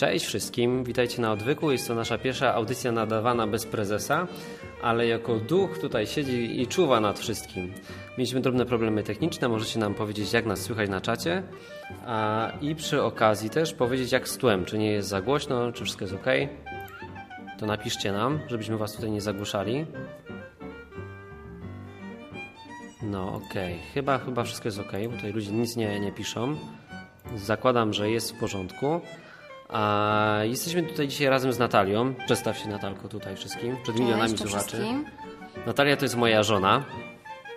Cześć wszystkim, witajcie na Odwyku. Jest to nasza pierwsza audycja nadawana bez prezesa, ale jako duch tutaj siedzi i czuwa nad wszystkim. Mieliśmy drobne problemy techniczne, możecie nam powiedzieć, jak nas słychać na czacie a, i przy okazji też powiedzieć, jak z tłem, czy nie jest za głośno, czy wszystko jest ok. To napiszcie nam, żebyśmy was tutaj nie zagłuszali. No okej, chyba, chyba wszystko jest ok, bo tutaj ludzie nic nie, nie piszą. Zakładam, że jest w porządku. A jesteśmy tutaj dzisiaj razem z Natalią. Przedstaw się Natalko tutaj wszystkim, przed Cześć, milionami słuchaczy. wszystkim. Natalia to jest moja żona,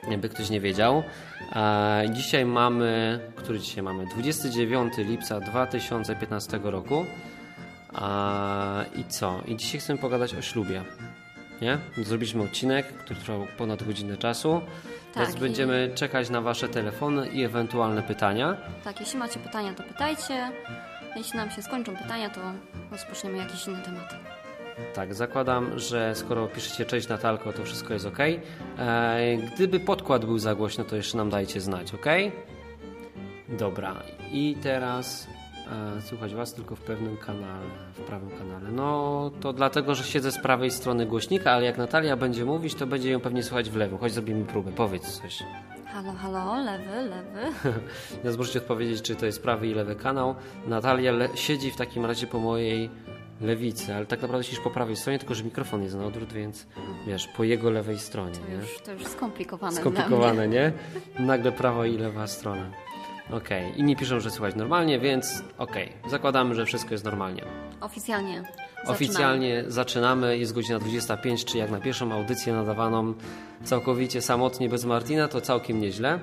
jakby ktoś nie wiedział. A dzisiaj mamy, który dzisiaj mamy? 29 lipca 2015 roku. A, I co? I dzisiaj chcemy pogadać o ślubie. Nie? Zrobiliśmy odcinek, który trwał ponad godzinę czasu. Tak, Teraz i- będziemy czekać na Wasze telefony i ewentualne pytania. Tak, jeśli macie pytania, to pytajcie. Jeśli nam się skończą pytania, to rozpoczniemy jakiś inny temat. Tak, zakładam, że skoro piszecie cześć Natalko, to wszystko jest ok. Gdyby podkład był za głośno, to jeszcze nam dajcie znać, ok? Dobra, i teraz słuchać Was tylko w pewnym kanale, w prawym kanale. No to dlatego, że siedzę z prawej strony głośnika, ale jak Natalia będzie mówić, to będzie ją pewnie słychać w lewym. Chodź zrobimy próbę, powiedz coś. Halo, halo, lewy, lewy. Teraz możecie odpowiedzieć, czy to jest prawy i lewy kanał. Natalia le- siedzi w takim razie po mojej lewicy, ale tak naprawdę siedzisz po prawej stronie, tylko że mikrofon jest na odwrót, więc wiesz, po jego lewej stronie, To nie? już, to już skomplikowane, Skomplikowane, nie? Nagle prawa i lewa strona. Okej, inni piszą, że słychać normalnie, więc okej, zakładamy, że wszystko jest normalnie. Oficjalnie. Zaczynamy. Oficjalnie zaczynamy, jest godzina 25, czy jak na pierwszą audycję nadawaną całkowicie samotnie bez Martina, to całkiem nieźle.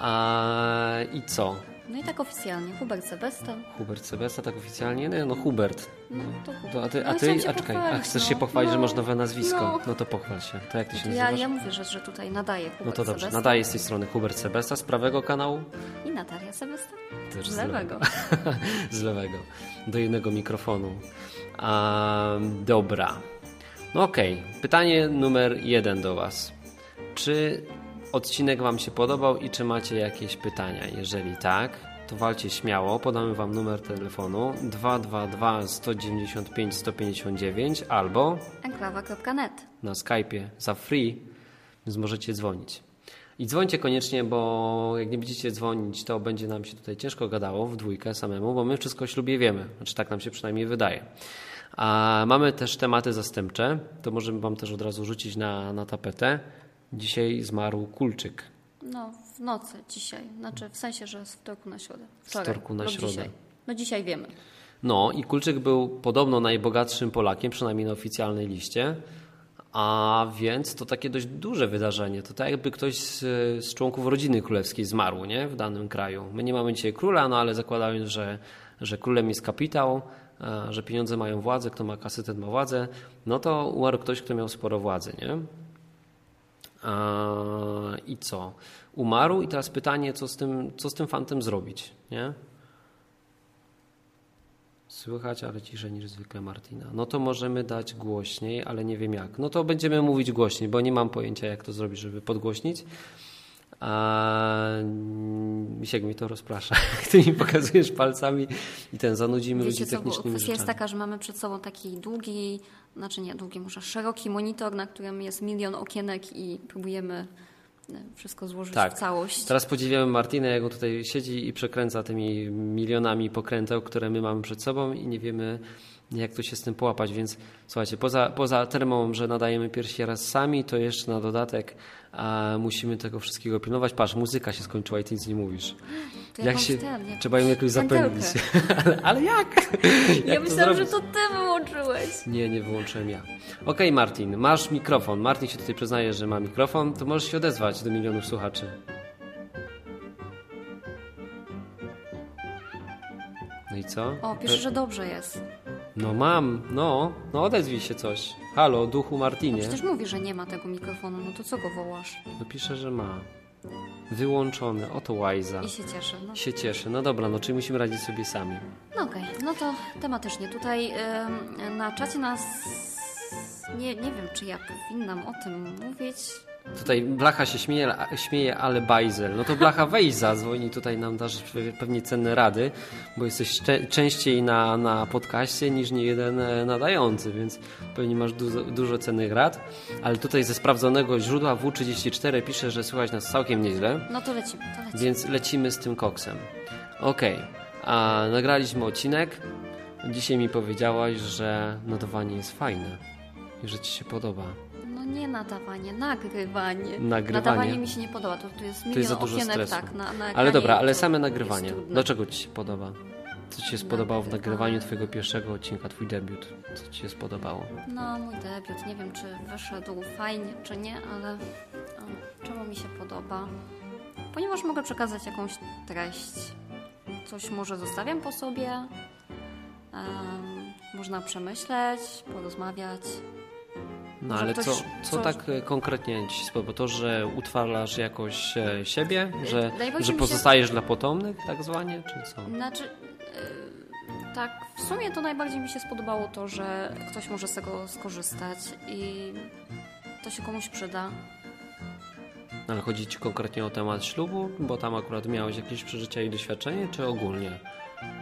A, I co? No i tak oficjalnie. Hubert Sebesta. Hubert Sebesta, tak oficjalnie? Nie, no Hubert. No to Hubert. To, a ty, No a, ty a czekaj, a chcesz no. się pochwalić, że No. masz nowe nazwisko? No. No to pochwal się. To jak ty się Ja, nazywasz? ja mówię, że, że tutaj nadaję Hubert No to dobrze, Sebesta. nadaję z tej strony Hubert Sebesta z prawego kanału, I Natalia Sebesta. Też Z lewego. z lewego, do jednego mikrofonu. A, dobra. No okej, pytanie numer jeden do Was. Czy odcinek Wam się podobał i czy macie jakieś pytania? Jeżeli tak, to walcie śmiało. Podamy Wam numer telefonu 222 195 159 albo Enklawa.net. na Skype'ie za free, więc możecie dzwonić. I dzwońcie koniecznie, bo jak nie będziecie dzwonić, to będzie nam się tutaj ciężko gadało w dwójkę samemu, bo my wszystko o ślubie wiemy. Znaczy tak nam się przynajmniej wydaje. A mamy też tematy zastępcze, to możemy Wam też od razu rzucić na, na tapetę. Dzisiaj zmarł Kulczyk. No, w nocy dzisiaj. Znaczy w sensie, że z wtorku na środę. Wczoraj wtorku na środę. Dzisiaj. No dzisiaj wiemy. No i Kulczyk był podobno najbogatszym Polakiem, przynajmniej na oficjalnej liście. A więc to takie dość duże wydarzenie. To tak jakby ktoś z, z członków rodziny królewskiej zmarł nie? w danym kraju. My nie mamy dzisiaj króla, no ale zakładając, że, że królem jest kapitał, a, że pieniądze mają władzę, kto ma kasy, ten ma władzę, no to umarł ktoś, kto miał sporo władzy. Nie? A, I co? Umarł i teraz pytanie, co z tym, co z tym fantem zrobić? Nie? Słychać, ale ciszej niż zwykle Martina. No to możemy dać głośniej, ale nie wiem jak. No to będziemy mówić głośniej, bo nie mam pojęcia, jak to zrobić, żeby podgłośnić. A Misiek mi to rozprasza. Ty mi pokazujesz palcami i ten zanudzimy ludzi Wiecie co, bo technicznymi kwestia jest taka, że mamy przed sobą taki długi, znaczy nie długi, może szeroki monitor, na którym jest milion okienek i próbujemy e, wszystko złożyć Tak. w całość. Teraz podziwiamy Martinę, jak on tutaj siedzi i przekręca tymi milionami pokręteł, które my mamy przed sobą i nie wiemy, jak to się z tym połapać. Więc słuchajcie, poza, poza termą, że nadajemy pierwszy raz sami, to jeszcze na dodatek a, musimy tego wszystkiego pilnować. Patrz, muzyka się skończyła i ty nic nie mówisz. To jak się, ten, jak- trzeba ją jakoś zapędzić. ale, ale jak? Ja jak to myślałam, że to ty wyłączyłeś. Nie, nie wyłączyłem ja. Okej, Martin, masz mikrofon. Martin się tutaj przyznaje, że ma mikrofon, to możesz się odezwać do milionów słuchaczy. No i co? O, pisze, że dobrze jest. No mam, no, no odezwij się coś. Halo, duchu Martinie. Przecież mówi, że nie ma tego mikrofonu, no to co go wołasz? No pisze, że ma. Wyłączony, oto łajza. I się cieszę. No, Się cieszy. No dobra, no czyli musimy radzić sobie sami. no okej, no to tematycznie. Tutaj ym, na czacie nas... Nie, nie wiem, czy ja powinnam o tym mówić. Tutaj Blacha się śmieje, śmieje, ale bajzel. No to Blacha weź zadzwoń i tutaj nam dasz pewnie cenne rady, bo jesteś częściej na, na podcaście niż nie jeden e, nadający, więc pewnie masz dużo, dużo cennych rad. Ale tutaj ze sprawdzonego źródła W34 pisze, że słychać nas całkiem nieźle. No to lecimy, to lecimy. Więc lecimy z tym koksem. Okej, okay. a nagraliśmy odcinek. Dzisiaj mi powiedziałaś, że nadawanie jest fajne i że ci się podoba. No nie nadawanie, nagrywanie. Nagrywanie. Nadawanie mi się nie podoba, to, tu jest milion to jest za dużo okienek, stresu. tak, na, na Ale dobra, ale same nagrywanie. Dlaczego ci się podoba? Co ci się spodobało w nagrywaniu twojego pierwszego odcinka, twój debiut? Co ci się spodobało? No, mój debiut. Nie wiem, czy wyszedł fajnie, czy nie, ale czemu mi się podoba? Ponieważ mogę przekazać jakąś treść. Coś może zostawiam po sobie. Um, można przemyśleć, porozmawiać. No ale co, co tak e, konkretnie Ci spodoba? To, że utrwalasz jakoś e, siebie? Że, że pozostajesz się... dla potomnych tak zwanie, czy co? Znaczy, yy, tak, w sumie to najbardziej mi się spodobało to, że ktoś może z tego skorzystać i to się komuś przyda. Ale chodzi Ci konkretnie o temat ślubu? Bo tam akurat miałeś jakieś przeżycia i doświadczenie, czy ogólnie?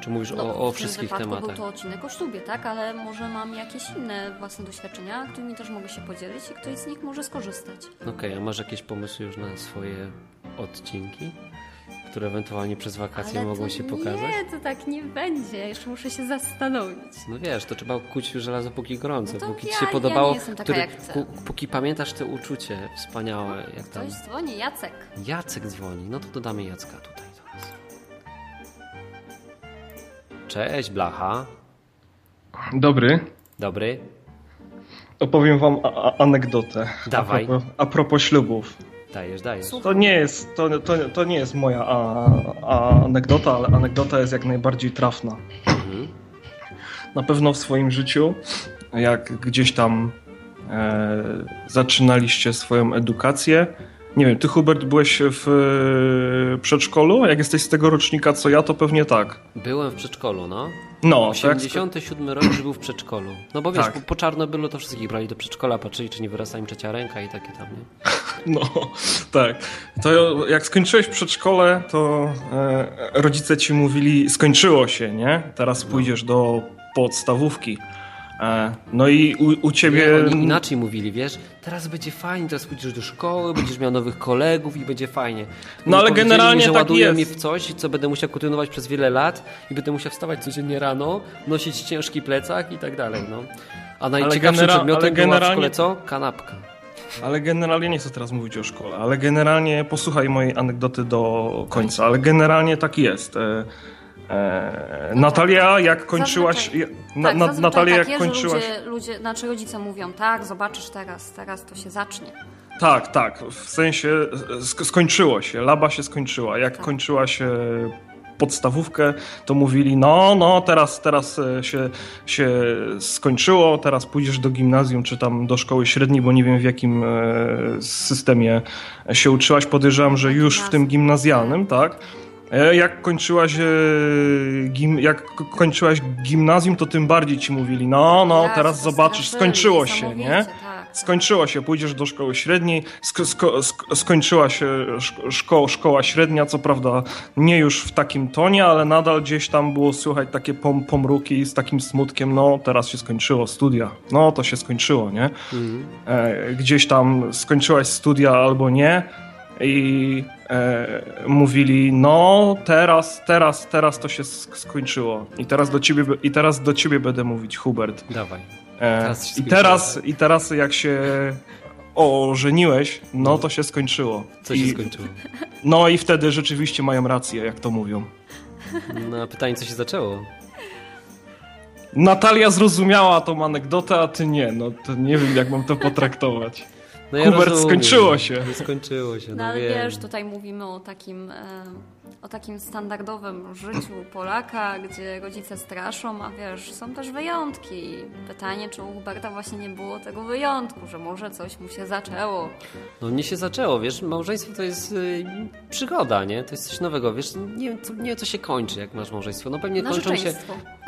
Czy mówisz no, o, o wszystkich tematach? był to odcinek o ślubie, tak? Ale może mam jakieś inne własne doświadczenia, którymi też mogę się podzielić i ktoś z nich może skorzystać. Okej, okay, a masz jakieś pomysły już na swoje odcinki? które ewentualnie przez wakacje Ale mogą się pokazać? Nie, to tak nie będzie. Jeszcze muszę się zastanowić. No wiesz, to trzeba kuć żelazo póki gorąco, no póki ja, ci się podobało. Ja taka chcę. Póki pamiętasz te uczucie wspaniałe. Jak Ktoś tam... dzwoni, Jacek. Jacek dzwoni, no to dodamy Jacka tutaj. Cześć, Blacha. Dobry. Dobry. Opowiem wam anegdotę. Dawaj. A propos, a propos ślubów. Dajesz, dajesz. To nie jest, to, to, to nie jest moja a, a anegdota, ale anegdota jest jak najbardziej trafna. Mhm. Na pewno w swoim życiu, jak gdzieś tam e, zaczynaliście swoją edukację, nie wiem, ty Hubert byłeś w e, przedszkolu? Jak jesteś z tego rocznika co ja, to pewnie tak. Byłem w przedszkolu, no. No, 87 tak. rok był w przedszkolu. No bo wiesz, tak. po, po Czarnobylu to wszystkich brali do przedszkola, patrzyli czy nie wyrasta im trzecia ręka i takie tam, nie? No, tak. To jak skończyłeś przedszkole, to e, rodzice ci mówili, skończyło się, nie? Teraz pójdziesz do podstawówki. E, no i u, u ciebie. Nie, oni inaczej mówili, wiesz, teraz będzie fajnie, teraz pójdziesz do szkoły, będziesz miał nowych kolegów i będzie fajnie. No ale generalnie mi, że tak ładują jest. mnie w coś, co będę musiał kontynuować przez wiele lat i będę musiał wstawać codziennie rano, nosić ciężki plecak i tak dalej, no. A najciekawszym genera- przedmiotem generalnie... była w szkole co? Kanapka. Ale generalnie nie chcę teraz mówić o szkole, ale generalnie posłuchaj mojej anegdoty do końca, ale generalnie tak jest. E, E, Natalia, jak kończyłaś. Zazwyczaj, na, tak, na, Natalia, jak kończyłaś. Ludzie, ludzie, znaczy rodzice mówią, tak, zobaczysz teraz, teraz to się zacznie. Tak, tak. W sensie skończyło się, laba się skończyła. Jak tak. kończyła się podstawówkę, to mówili, no, no, teraz, teraz e, się, się skończyło, teraz pójdziesz do gimnazjum, czy tam do szkoły średniej, bo nie wiem w jakim e, systemie się uczyłaś. Podejrzewam, że już w tym gimnazjalnym, tak? E, jak kończyłaś, e, gim, jak kończyłaś gimnazjum, to tym bardziej ci mówili, no, no, ja, teraz zobaczysz, skończyło się, nie? Tak, tak. Skończyło się, pójdziesz do szkoły średniej, sko, sko, skończyła się szko, szkoła średnia, co prawda nie już w takim tonie, ale nadal gdzieś tam było słychać takie pom, pomruki z takim smutkiem, no, teraz się skończyło studia, no, to się skończyło, nie? Mhm. E, gdzieś tam skończyłaś studia albo nie, i e, mówili, no teraz, teraz, teraz to się skończyło i teraz do ciebie, i teraz do ciebie będę mówić, Hubert. Dawaj. E, teraz I, teraz, I teraz jak się ożeniłeś, no to się skończyło. Co się I, skończyło? No i wtedy rzeczywiście mają rację, jak to mówią. No pytanie, co się zaczęło? Natalia zrozumiała tą anegdotę, a ty nie. No to nie wiem, jak mam to potraktować. No ja Hubert, skończyło się. Skończyło się, no, no ale wiem. wiesz, tutaj mówimy o takim, o takim standardowym życiu Polaka, gdzie rodzice straszą, a wiesz, są też wyjątki. Pytanie, czy u Huberta właśnie nie było tego wyjątku, że może coś mu się zaczęło. No nie się zaczęło, wiesz, małżeństwo to jest y, przygoda, nie? To jest coś nowego, wiesz, nie, co, nie co się kończy, jak masz małżeństwo. No pewnie kończą się,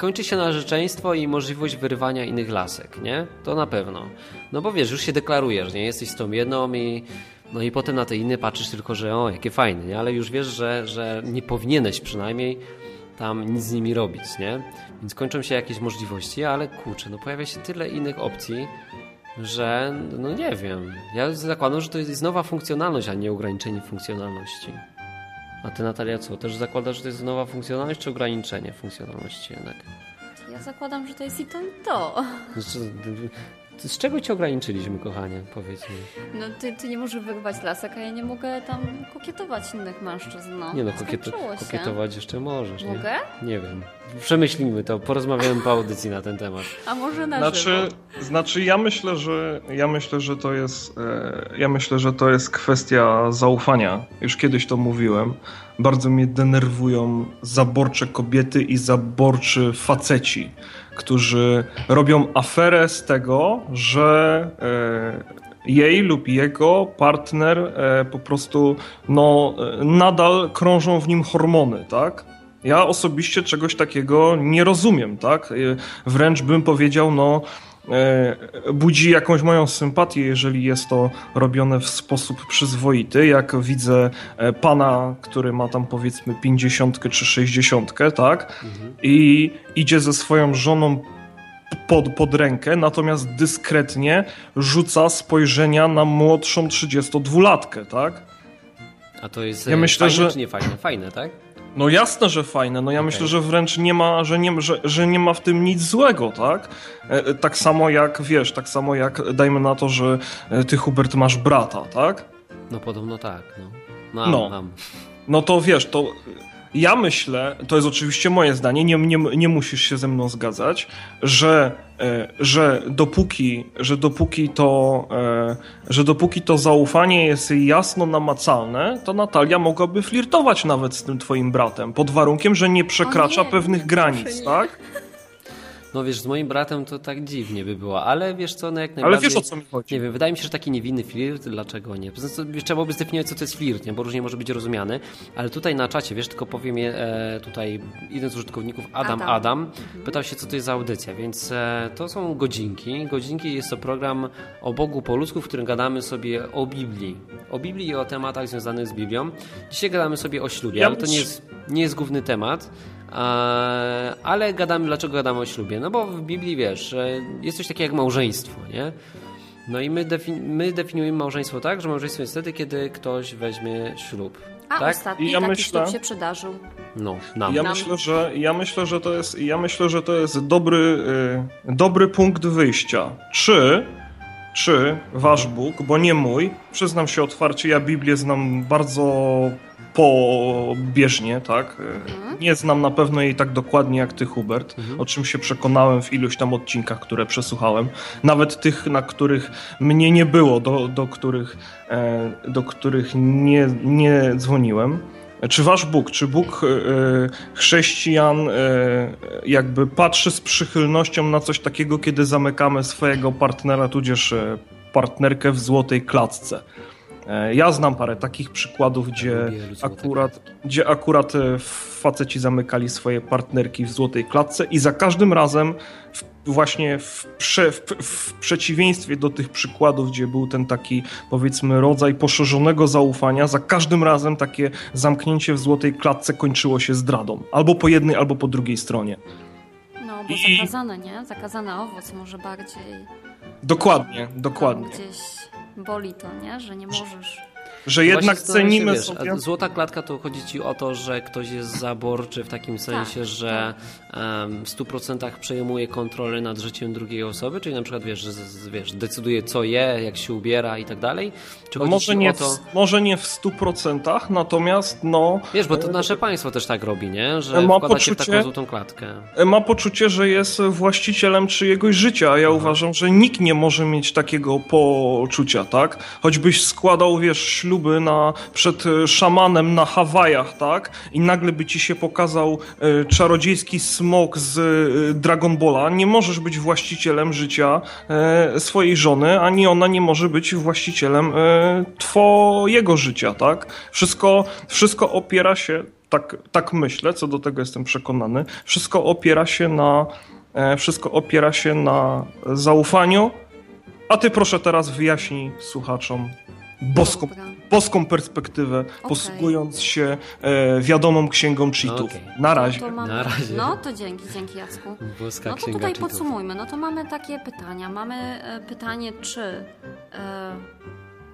kończy się narzeczeństwo i możliwość wyrywania innych lasek, nie? To na pewno. No bo wiesz, już się deklarujesz, nie? Jesteś z tą jedną i No i potem na te inne patrzysz tylko, że o, jakie fajne, nie? ale już wiesz, że, że nie powinieneś przynajmniej tam nic z nimi robić, nie? Więc kończą się jakieś możliwości, ale kurczę, no pojawia się tyle innych opcji, że no nie wiem. Ja zakładam, że to jest nowa funkcjonalność, a nie ograniczenie funkcjonalności. A ty Natalia co? Też zakładasz, że to jest nowa funkcjonalność, czy ograniczenie funkcjonalności jednak? Ja zakładam, że to jest i to, i to. Znaczy, z czego cię ograniczyliśmy, kochanie? Powiedz mi. No ty, ty nie możesz wyrwać lasek, a ja nie mogę tam kokietować innych mężczyzn. No, nie no, kokiet kokietować jeszcze możesz. Mogę? Nie? nie wiem. Przemyślimy to, porozmawiamy po audycji na ten temat. A może na znaczy, żywo? Znaczy, ja myślę, że ja myślę, że to jest e, ja myślę, że to jest kwestia zaufania. Już kiedyś to mówiłem. Bardzo mnie denerwują zaborcze kobiety i zaborczy faceci którzy robią aferę z tego, że e, jej lub jego partner e, po prostu no, e, nadal krążą w nim hormony, tak? Ja osobiście czegoś takiego nie rozumiem, tak? Wręcz bym powiedział, no E, budzi jakąś moją sympatię, jeżeli jest to robione w sposób przyzwoity. Jak widzę e, pana, który ma tam powiedzmy 50 czy 60, tak? Mhm. I idzie ze swoją żoną pod, pod rękę, natomiast dyskretnie rzuca spojrzenia na młodszą 32-latkę, tak? A to jest ja myślę, fajne, że... czy nie fajne? Fajne, tak? No jasne, że fajne. No ja okay. myślę, że wręcz nie ma, że nie, że, że nie ma w tym nic złego, tak? E, e, tak samo jak, wiesz, tak samo jak dajmy na to, że e, ty Hubert masz brata, tak? No podobno tak, no. No, no. Mam. no to wiesz, to ja myślę, to jest oczywiście moje zdanie, nie, nie, nie musisz się ze mną zgadzać, że, e, że, dopóki, że, dopóki to, e, że dopóki to zaufanie jest jasno namacalne, to Natalia mogłaby flirtować nawet z tym twoim bratem, pod warunkiem, że nie przekracza nie, pewnych granic, tak? No wiesz, z moim bratem to tak dziwnie by było, ale wiesz co, no jak najbardziej... Ale wiesz o co mi chodzi. Nie wiem, wydaje mi się, że taki niewinny flirt, dlaczego nie? Trzeba by zdefiniować, co to jest flirt, nie? bo różnie może być rozumiany, ale tutaj na czacie, wiesz, tylko powiem je, e, tutaj jeden z użytkowników, Adam Adam, Adam mhm. pytał się, co to jest za audycja, więc e, to są godzinki. Godzinki jest to program o Bogu po ludzku, w którym gadamy sobie o Biblii. O Biblii i o tematach związanych z Biblią. Dzisiaj gadamy sobie o ślubie, ja ale to nie jest, nie jest główny temat. Ale gadamy, dlaczego gadamy o ślubie? No bo w Biblii wiesz, jest coś takiego jak małżeństwo, nie? No i my, defini my definiujemy małżeństwo tak, że małżeństwo jest wtedy, kiedy ktoś weźmie ślub. A tak? ostatni ja taki myślę, ślub się przydarzył. No, nam. Ja nam. myślę, że ja myślę, że to jest ja myślę, że to jest dobry, yy, dobry punkt wyjścia. Czy czy wasz Bóg, bo nie mój, przyznam się otwarcie, ja Biblię znam bardzo pobieżnie, tak? Mhm. Nie znam na pewno jej tak dokładnie jak ty, Hubert, mhm. o czym się przekonałem w iluś tam odcinkach, które przesłuchałem. Nawet tych, na których mnie nie było, do, do których, e, do których nie, nie dzwoniłem. Czy wasz Bóg, czy Bóg e, chrześcijan e, jakby patrzy z przychylnością na coś takiego, kiedy zamykamy swojego partnera, tudzież partnerkę w złotej klatce? E, ja znam parę takich przykładów, gdzie akurat, gdzie akurat e, faceci zamykali swoje partnerki w złotej klatce i za każdym razem w, właśnie w, prze, w, w, przeciwieństwie do tych przykładów, gdzie był ten taki powiedzmy rodzaj poszerzonego zaufania, za każdym razem takie zamknięcie w złotej klatce kończyło się zdradą. Albo po jednej, albo po drugiej stronie. No, bo I... zakazane, nie? Zakazany owoc może bardziej... Dokładnie, dokładnie. Gdzieś boli to, nie? Że nie możesz że jednak cenimy wiesz, sobie... Złota klatka to chodzi ci o to, że ktoś jest zaborczy w takim tak, sensie, tak, że w 100% przejmuje kontrolę nad życiem drugiej osoby, czyli na przykład wiesz, że wiesz, decyduje co je, jak się ubiera i tak dalej. Czy może, nie to... w, może nie w 100%, natomiast no... Wiesz, bo to e, nasze państwo też tak robi, nie? Że ma poczucie, w taką złotą klatkę. E, ma poczucie, że jest właścicielem czyjegoś życia, a ja Aha. uważam, że nikt nie może mieć takiego poczucia, tak? Choćbyś składał, wiesz, śluby na, przed e, szamanem na Hawajach, tak? I nagle by ci się pokazał e, czarodziejski smok z e, Dragon Balla. Nie możesz być właścicielem życia swojej żony, ani ona nie może być właścicielem twojego życia, tak? Wszystko, wszystko opiera się, tak, tak myślę, co do tego jestem przekonany, wszystko opiera się na, wszystko opiera się na zaufaniu, a ty proszę teraz wyjaśnij słuchaczom, boską, boską perspektywę, posługując się e, wiadomą księgą cheatów. Okej. Na razie. To mamy... Na razie. No to dzięki, dzięki Jacku. Boska No to tutaj cheatów. podsumujmy. No to mamy takie pytania. Mamy e, pytanie, czy e,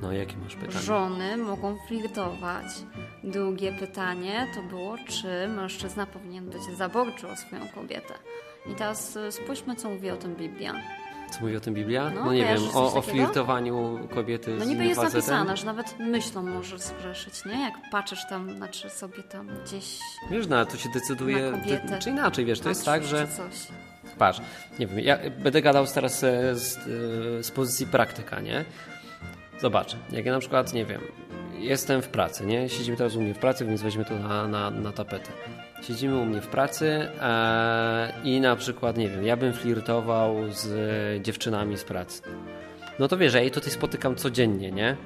No, jakie masz pytanie? żony mogą flirtować? Drugie pytanie to było, czy mężczyzna powinien być zaborczy o swoją kobietę? I teraz e, spójrzmy, co mówi o tym Biblia. Co mówi o tym Biblia? No, No, nie wiem, o, o flirtowaniu kobiety No z niby innym jest facetem. napisane, że nawet myślą możesz zgrzeszyć, nie? Jak patrzysz tam, znaczy sobie tam gdzieś Wiesz, no, ale to się decyduje, ty, czy inaczej, wiesz, to jest tak, że coś. Patrz, nie wiem, ja będę gadał teraz e, z, e, z pozycji praktyka, nie? Zobacz, jak ja na przykład, nie wiem, jestem w pracy, nie? Siedzimy teraz u mnie w pracy, więc weźmy to na, na, na tapetę. Siedzimy u mnie w pracy e, i na przykład, nie wiem, ja bym flirtował z dziewczynami z pracy. No to wiesz, ja jej tutaj spotykam codziennie, nie?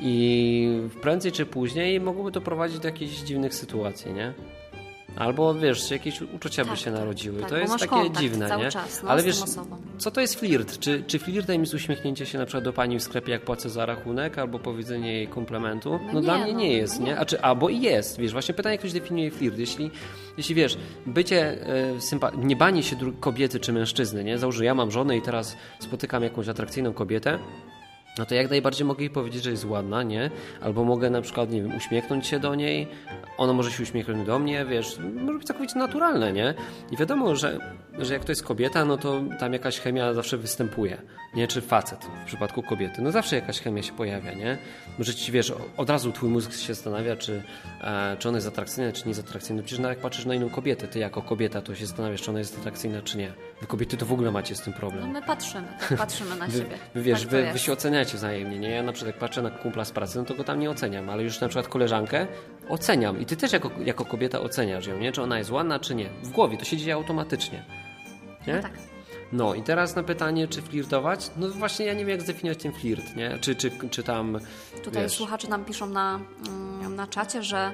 I prędzej czy później mogłoby to prowadzić do jakichś dziwnych sytuacji, nie? Albo wiesz, jakieś uczucia by Tak, się tak, narodziły. tak, to jest takie kontakt dziwne, cały nie? czas, no, Ale wiesz, co to jest flirt? Czy, czy flirtem jest uśmiechnięcie się na przykład do pani w sklepie, jak płacę za rachunek, albo powiedzenie jej komplementu? No, No dla nie, mnie no, nie jest, no nie? nie. A czy, albo i jest, wiesz, właśnie pytanie, jak ktoś definiuje flirt. Jeśli, jeśli wiesz, bycie sympa- nie banie się kobiety czy mężczyzny, nie? Załóżmy, ja mam żonę i teraz spotykam jakąś atrakcyjną kobietę, no to jak najbardziej mogę jej powiedzieć, że jest ładna, nie? Albo mogę na przykład, nie wiem, uśmiechnąć się do niej, ona może się uśmiechnąć do mnie, wiesz, może być całkowicie naturalne, nie? I wiadomo, że, że jak to jest kobieta, no to tam jakaś chemia zawsze występuje, nie? Czy facet w przypadku kobiety, no zawsze jakaś chemia się pojawia, nie? Może ci, wiesz, od razu twój mózg się zastanawia, czy, e, czy ona jest atrakcyjna, czy nie jest atrakcyjna. Przecież nawet jak patrzysz na inną kobietę, ty jako kobieta, to się zastanawiasz, czy ona jest atrakcyjna, czy nie. Wy kobiety to w ogóle macie z tym problem. No my patrzymy, tak, patrzymy na siebie. wy wiesz, tak wy, wy się oceniacie wzajemnie, nie? Ja na przykład jak patrzę na kumpla z pracy, no to go tam nie oceniam, ale już na przykład koleżankę oceniam i ty też jako, jako kobieta oceniasz ją, nie? Czy ona jest ładna, czy nie. W głowie to się dzieje automatycznie. Nie? No tak. No i teraz na pytanie, czy flirtować? No właśnie ja nie wiem, jak zdefiniować ten flirt, nie? Czy, czy, czy tam, Tutaj wiesz, słuchacze nam piszą na, mm, na czacie, że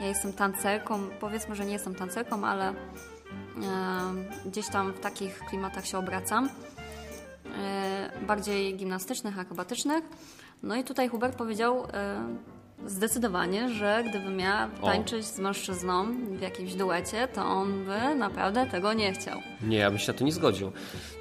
ja jestem tancerką. Powiedzmy, że nie jestem tancerką, ale gdzieś tam w takich klimatach się obracam. E, bardziej gimnastycznych, akrobatycznych. No i tutaj Hubert powiedział e, zdecydowanie, że gdybym O. tańczyć z mężczyzną w jakimś duecie, to on by naprawdę tego nie chciał. nie, ja bym się na to nie zgodził.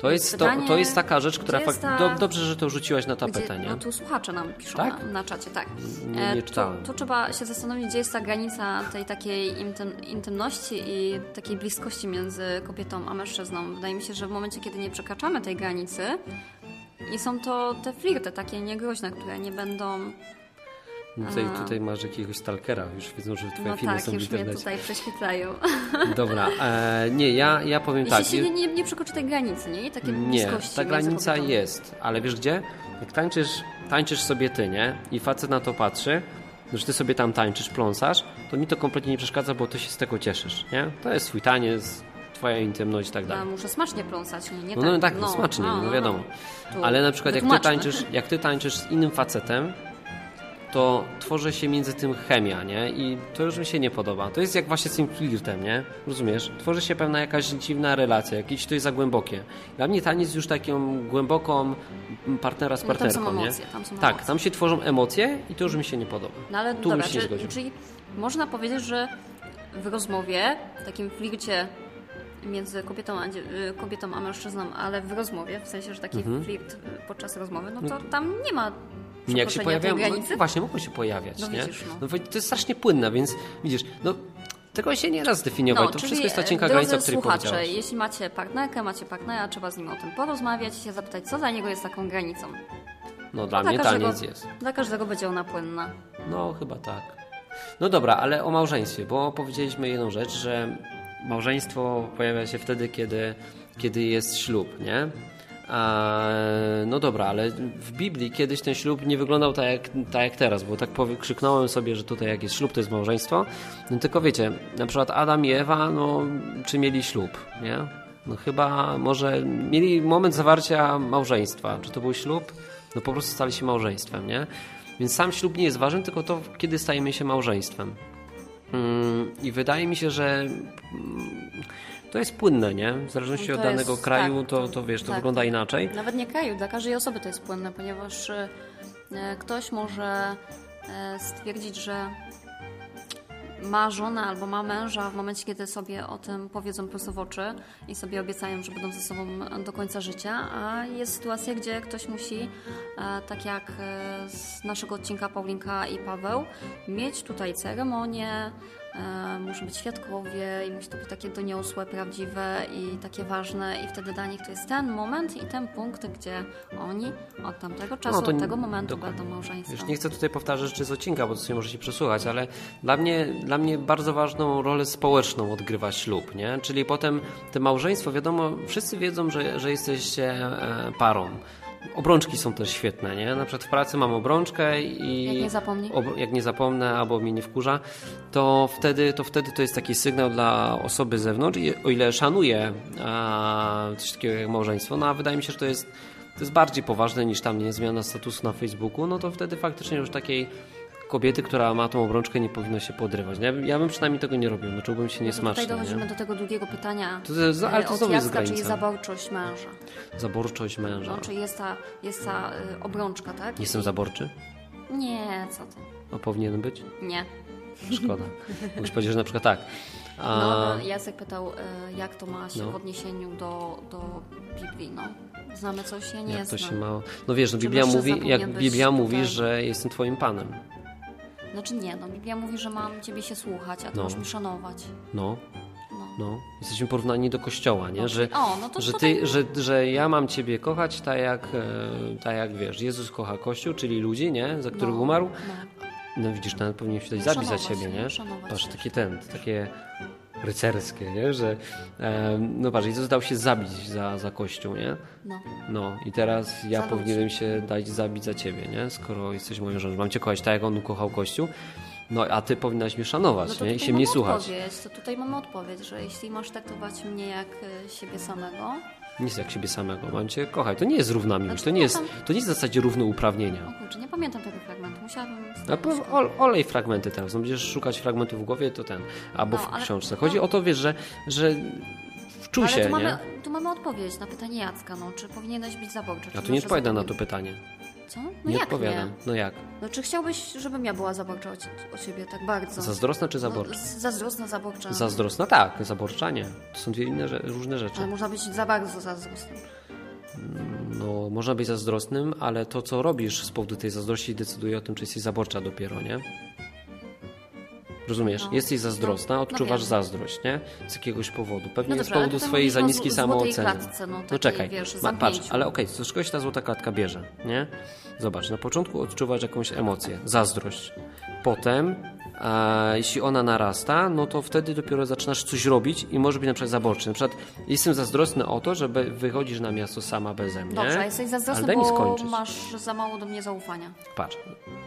To jest, to, pytanie, to jest taka rzecz, która fakt... ta- Do, dobrze, że to rzuciłaś na tapetę, Gdzie, nie? no tu słuchacze nam piszą Tak? na, na czacie, tak. Nie- nie E, czytałem. Tu, tu trzeba się zastanowić, gdzie jest ta granica tej takiej intym, intymności i takiej bliskości między kobietą a mężczyzną. Wydaje mi się, że w momencie, kiedy nie przekraczamy tej granicy i są to te flirty takie niegroźne, które nie będą... Tutaj, tutaj masz jakiegoś stalkera, już wiedzą, że twoje No filmy tak, są w już mnie internecie. tutaj prześwietlają. Dobra, e, nie, ja, ja powiem Jeśli tak. się nie, nie, nie przekroczy tej granicy, nie? Takie Nie, ta granica jest, ale wiesz gdzie? Jak tańczysz, tańczysz sobie ty, nie? I facet na to patrzy, że ty sobie tam tańczysz, pląsasz, to mi to kompletnie nie przeszkadza, bo ty się z tego cieszysz, nie? To jest twój taniec, twoja intymność i tak Ja dalej. muszę smacznie pląsać, nie, nie No, tak. no tak, no, smacznie, a, no wiadomo. Tu Ale na przykład jak ty, tańczysz, jak ty tańczysz z innym facetem, to tworzy się między tym chemia, nie? I to już mi się nie podoba. To jest jak właśnie z tym flirtem, nie? Rozumiesz? Tworzy się pewna jakaś dziwna relacja, jakieś to jest za głębokie. Dla mnie taniec już taką głęboką partnera z No, tam są partnerką, nie? emocje, tam są tak, emocje. tam się tworzą emocje i to już mi się nie podoba. No ale Tu bym dobra, się nie czy, zgodził. czyli można powiedzieć, że w rozmowie, w takim flircie między kobietą a, y, kobietą a mężczyzną, ale w rozmowie, w sensie, że taki flirt y, podczas rozmowy, no to tam nie ma Nie, jak się pojawiają, no, właśnie mogą się pojawiać, No nie? widzisz, no. no. to jest strasznie płynne, więc widzisz, no tego się nie raz zdefiniować, to czyli, wszystko jest ta cienka drodzy granica, o której słuchacze, jeśli macie partnerkę, macie partnera, trzeba z nim o tym porozmawiać i się zapytać, co dla niego jest taką granicą. No dla Dla mnie każdego- taniec jest. Dla każdego będzie ona płynna. No, chyba tak. No dobra, ale o małżeństwie, bo powiedzieliśmy jedną rzecz, że małżeństwo pojawia się wtedy, kiedy, kiedy jest ślub, nie? No dobra, ale w Biblii kiedyś ten ślub nie wyglądał tak jak, tak jak teraz, bo tak krzyknąłem sobie, że tutaj jak jest ślub, to jest małżeństwo. No tylko wiecie, na przykład Adam i Ewa, no czy mieli ślub, nie? No chyba może mieli moment zawarcia małżeństwa. Czy to był ślub? No po prostu stali się małżeństwem, nie? Więc sam ślub nie jest ważny, tylko to, kiedy stajemy się małżeństwem. Mm, I wydaje mi się, że mm, to jest płynne, nie? W zależności No to od danego jest- kraju, tak, to, to- to wiesz, to tak. wygląda inaczej. Nawet nie kraju, dla każdej osoby to jest płynne, ponieważ y, E, Ktoś może e, stwierdzić, że ma żonę albo ma męża w momencie, kiedy sobie o tym powiedzą prosto w oczy i sobie obiecają, że będą ze sobą do końca życia, a jest sytuacja, gdzie ktoś musi, tak jak z naszego odcinka Paulinka i Paweł, mieć tutaj ceremonię, muszą być świadkowie i musi to być takie doniosłe, prawdziwe i takie ważne i wtedy dla nich to jest ten moment i ten punkt, gdzie oni od tamtego czasu, No, od tego momentu dokładnie. będą małżeństwem. Już nie chcę tutaj powtarzać rzeczy z odcinka, bo to sobie możecie przesłuchać, ale dla mnie, dla mnie bardzo ważną rolę społeczną odgrywa ślub, nie? Czyli potem te małżeństwo, wiadomo, wszyscy wiedzą, że, że jesteście e, parą. Obrączki są też świetne, nie? Na przykład w pracy mam obrączkę i... Jak nie zapomni. ob- jak nie zapomnę albo mnie nie wkurza, to wtedy to, wtedy to jest taki sygnał dla osoby z zewnątrz i o ile szanuję a, coś takiego jak małżeństwo, no a wydaje mi się, że to jest, to jest bardziej poważne niż tam nie zmiana statusu na Facebooku, no to wtedy faktycznie już takiej kobiety, która ma tą obrączkę nie powinno się podrywać. Ja, bym- ja bym przynajmniej tego nie robił, no czułbym się No to niesmacznie. tutaj dochodzimy Nie? do tego drugiego pytania. To jest- ale to e, znowu jest Jacka, czyli granica. zaborczość męża. Zaborczość męża. No, czyli jest ta, jest ta y, obrączka, tak? Jestem zaborczy? Nie, co ty? A powinien być? Nie. Szkoda. Mógłbyś powiedzieć, że na przykład tak. A... No, no, Jacek pytał, jak to ma się No. w odniesieniu do, do Biblii, no. Znamy coś? Ja nie Jak to znam. się ma. No wiesz, no Czy Biblia mówi, jak Biblia tutaj? mówi, że jestem twoim panem. Znaczy nie, no Biblia mówi, że mam ciebie się słuchać, a ty No. masz mi szanować. No, No. no. Jesteśmy porównani do kościoła, nie? No, Że, o, no to że, tutaj- ty, że, że ja mam ciebie kochać tak jak, e, tak jak wiesz, Jezus kocha Kościół, czyli ludzi, nie? Za których No, umarł. No. No widzisz, nawet powinien się dać zabić za siebie, nie? szanować Patrz, też. takie ten, takie rycerskie, nie? Że, e, no patrz, Jezus dał się zabić za, za Kościół, nie? no. No i teraz ja Za powinienem ludzi. się dać zabić za ciebie, nie? Skoro jesteś moją żoną. Mam cię kochać tak, jak on ukochał Kościół. No a ty powinnaś mnie No szanować, to nie? I się mnie słuchać. Odpowiedź, to tutaj mamy odpowiedź, że jeśli masz traktować mnie jak y, siebie samego, Nie jest jak siebie samego, mam cię kochać. To nie jest równa miłość, to nie nie, jest, to nie jest w zasadzie równouprawnienia. o kurczę, nie pamiętam tego fragmentu, musiałabym... A po, olej fragmenty teraz, no będziesz szukać fragmentów w głowie, to ten, albo No, w książce. no. Chodzi o to, wiesz, że, że wczuj Ale się, tu nie? mamy, tu mamy odpowiedź na pytanie Jacka, no, czy powinieneś być zaborczy? Ja czy tu nie może odpowiadam na to pytanie. Co? No Nie jak odpowiadam. nie? No jak? No czy chciałbyś, żebym ja była zaborcza o, ci- o ciebie tak bardzo? Zazdrosna czy No, zaborcza? z- zazdrosna, zaborcza. Zazdrosna tak, zaborcza nie. To są dwie inne różne rzeczy. Ale można być za bardzo zazdrosnym. No, można być zazdrosnym, ale to, co robisz z powodu tej zazdrości, decyduje o tym, czy jesteś zaborcza dopiero, nie? Rozumiesz? No. Jesteś zazdrosna, No, no odczuwasz wiem. zazdrość, nie? Z jakiegoś powodu. Pewnie No z powodu swojej za niskiej samooceny. klatce, no, no czekaj, wiesz, Ma, patrz, ale okej, z czego się ta złota klatka bierze, nie? Zobacz, na początku odczuwasz jakąś emocję, zazdrość. Potem, a, jeśli ona narasta, no to wtedy dopiero zaczynasz coś robić i może być na przykład zaborczy. Na przykład jestem zazdrosny o to, że be- wychodzisz na miasto sama beze mnie. Dobrze, jesteś zazdrosny, bo skończyć. masz za mało do mnie zaufania. Patrz,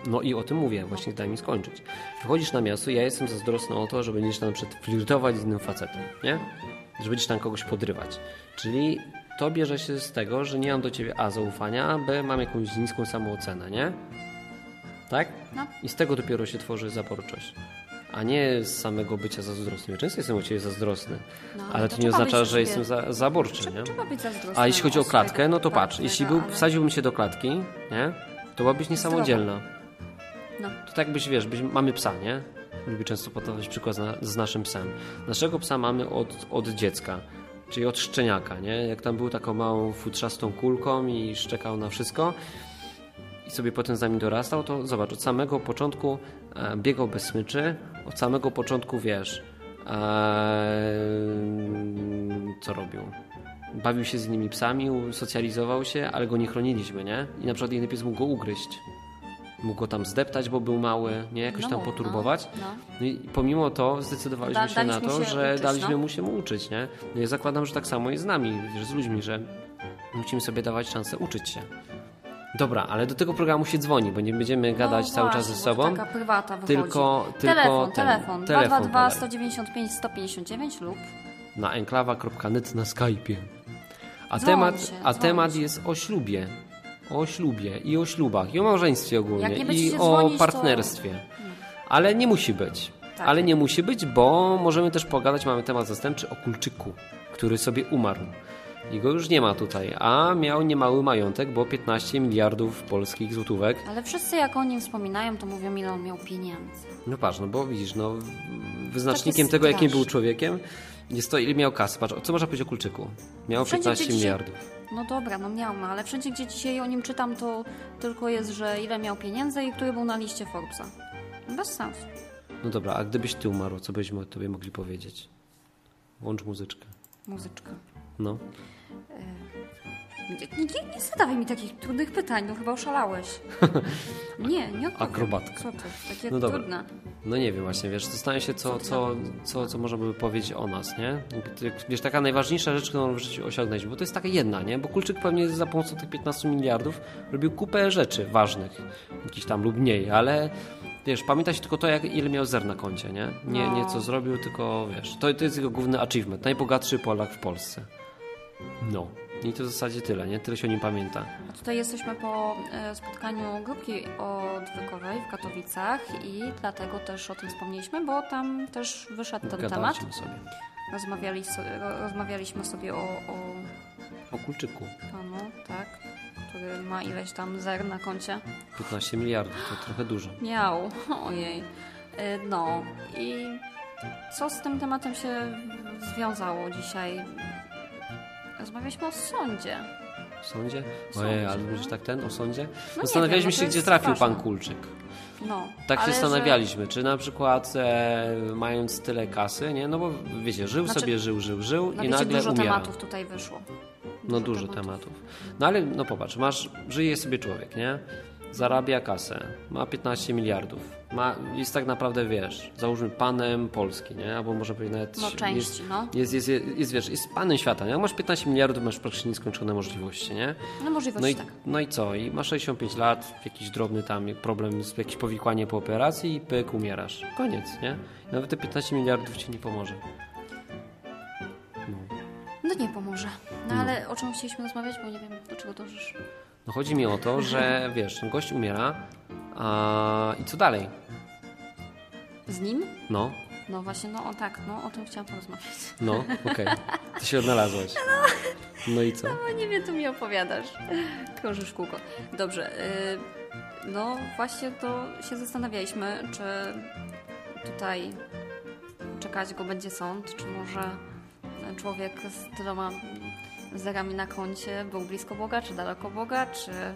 no i o tym mówię, właśnie daj mi skończyć. Wychodzisz na miasto, ja jestem zazdrosny o to, że będziesz tam przed flirtować z innym facetem, nie? Że będziesz tam kogoś podrywać. Czyli to bierze się z tego, że nie mam do ciebie A zaufania, a B mam jakąś niską samoocenę, nie? Tak? No. I z tego dopiero się tworzy zaborczość. A nie z samego bycia zazdrosnym. Często jestem o ciebie zazdrosny, No, ale to to nie trzeba oznacza, że jestem za, zaborczy, nie? Trzeba być zazdrosnym. A jeśli chodzi o klatkę, no to patrz, jeśli był, ale- wsadziłbym się do klatki, nie? To byłabyś niesamodzielna. No. To tak byś, wiesz, byś, mamy psa, nie? Lubię często podawać przykład z naszym psem. Naszego psa mamy od, od dziecka, czyli od szczeniaka, nie? Jak tam był taką małą futrzastą kulką i szczekał na wszystko i sobie potem z nami dorastał, to zobacz, od samego początku e, biegał bez smyczy, od samego początku, wiesz, e, co robił? Bawił się z innymi psami, socjalizował się, ale go nie chroniliśmy, nie? I na przykład inny pies mógł go ugryźć. Mógł go tam zdeptać, bo był mały, nie? Jakoś No tam mógł, poturbować. no, no. No i pomimo to zdecydowaliśmy Da- się na to, się że uczyć, daliśmy no. mu się uczyć, nie? No ja zakładam, że tak samo jest z nami, z ludźmi, że musimy sobie dawać szansę uczyć się. Dobra, ale do tego programu się dzwoni, bo nie będziemy gadać no cały właśnie, czas ze sobą. to Taka prywata wychodzi. Tylko, tylko telefon, ten, telefon. telefon 222 podaj. 195 159 lub na enklawa.net na Skype'ie. A, Dzwoń temat, się, a temat się. jest o ślubie. O ślubie i o ślubach, i o małżeństwie ogólnie, nie i o dzwonić, to- partnerstwie. Ale nie musi być. Tak. Ale nie musi być, bo możemy też pogadać, mamy temat zastępczy o kulczyku, który sobie umarł. I go już nie ma tutaj, a miał niemały majątek, bo 15 miliardów polskich złotówek. Ale wszyscy jak o nim wspominają, to mówią ile on miał pieniędzy. No patrz, no bo widzisz, no wyznacznikiem tego, jakim był człowiekiem, jest to ile miał kasy. Patrz, co można powiedzieć o Kulczyku? Miał Wszędzie, 15 gdzie dzisiaj- miliardów. No dobra, no miał, no, ale wszędzie gdzie dzisiaj o nim czytam, to tylko jest, że ile miał pieniędzy i który był na liście Forbesa. Bez sensu. No dobra, a gdybyś ty umarł, co byśmy tobie mogli powiedzieć? Włącz muzyczkę. Muzyczka. No. Nie, nie, nie, nie zadawaj mi takich trudnych pytań, no chyba oszalałeś. Nie, nie odpowiem. Akrobatka. Co? Takie No dobra. trudne. No nie wiem właśnie, wiesz, zastanawiam się, co, co, co, co można by powiedzieć o nas, nie? Wiesz, taka najważniejsza rzecz, którą w życiu osiągnąć, bo to jest taka jedna, nie? Bo Kulczyk pewnie za pomocą tych 15 miliardów robił kupę rzeczy ważnych, jakichś tam lub mniej, ale wiesz, pamięta się tylko to, jak, ile miał zer na koncie, nie? Nie, No. nie co zrobił, tylko wiesz, to, to jest jego główny achievement, najbogatszy Polak w Polsce. No. I to w zasadzie tyle, nie? Tyle się o nim pamięta. A tutaj jesteśmy po e, spotkaniu grupki odwykowej w Katowicach i dlatego też o tym wspomnieliśmy, bo tam też wyszedł ten temat. Gadaliśmy sobie Rozmawiali rozmawialiśmy sobie o, o o Kulczyku. panu, tak, który ma ileś tam zer na koncie. 15 miliardów, to trochę dużo. Miał, ojej. E, No i co z tym tematem się związało dzisiaj? Rozmawialiśmy o sądzie. W sądzie? Ojej, ale no. mówisz tak ten o sądzie? nie Zastanawialiśmy no się, gdzie trafił ważne. pan Kulczyk. No, Tak się ale że- zastanawialiśmy, czy na przykład e, mając tyle kasy, nie? No bo wiecie, żył Znaczy, sobie, żył, żył, żył No i wiecie, nagle dużo umiera. tematów tutaj wyszło. No dużo tematów. No ale no popatrz, masz, żyje sobie człowiek, nie? Zarabia kasę, ma 15 miliardów, ma, jest tak naprawdę, wiesz, załóżmy panem Polski, nie? Albo może powiedzieć nawet... No części, jest, no. Jest, jest, jest, jest, wiesz, jest panem świata, nie? Jak masz 15 miliardów, masz praktycznie nieskończone możliwości, nie? No możliwości No i, tak. no i co? I masz 65 lat, jakiś drobny tam problem, z- jakieś powikłanie po operacji i pyk, umierasz. Koniec, nie? Nawet te 15 miliardów ci nie pomoże. No nie pomoże. No ale o czym chcieliśmy rozmawiać, bo nie wiem, do czego dążysz. No chodzi mi o to, że wiesz, gość umiera a... i co dalej? Z nim? No, No właśnie, no o tak, no o tym chciałam porozmawiać. no, okej. Ty się odnalazłaś. No i co? No nie wiem, tu mi opowiadasz. Krążysz kółko. Dobrze. y, No właśnie to się zastanawialiśmy, czy tutaj czekać go będzie sąd, czy może człowiek z tyloma zerami na koncie był blisko Boga, czy daleko Boga, czy e,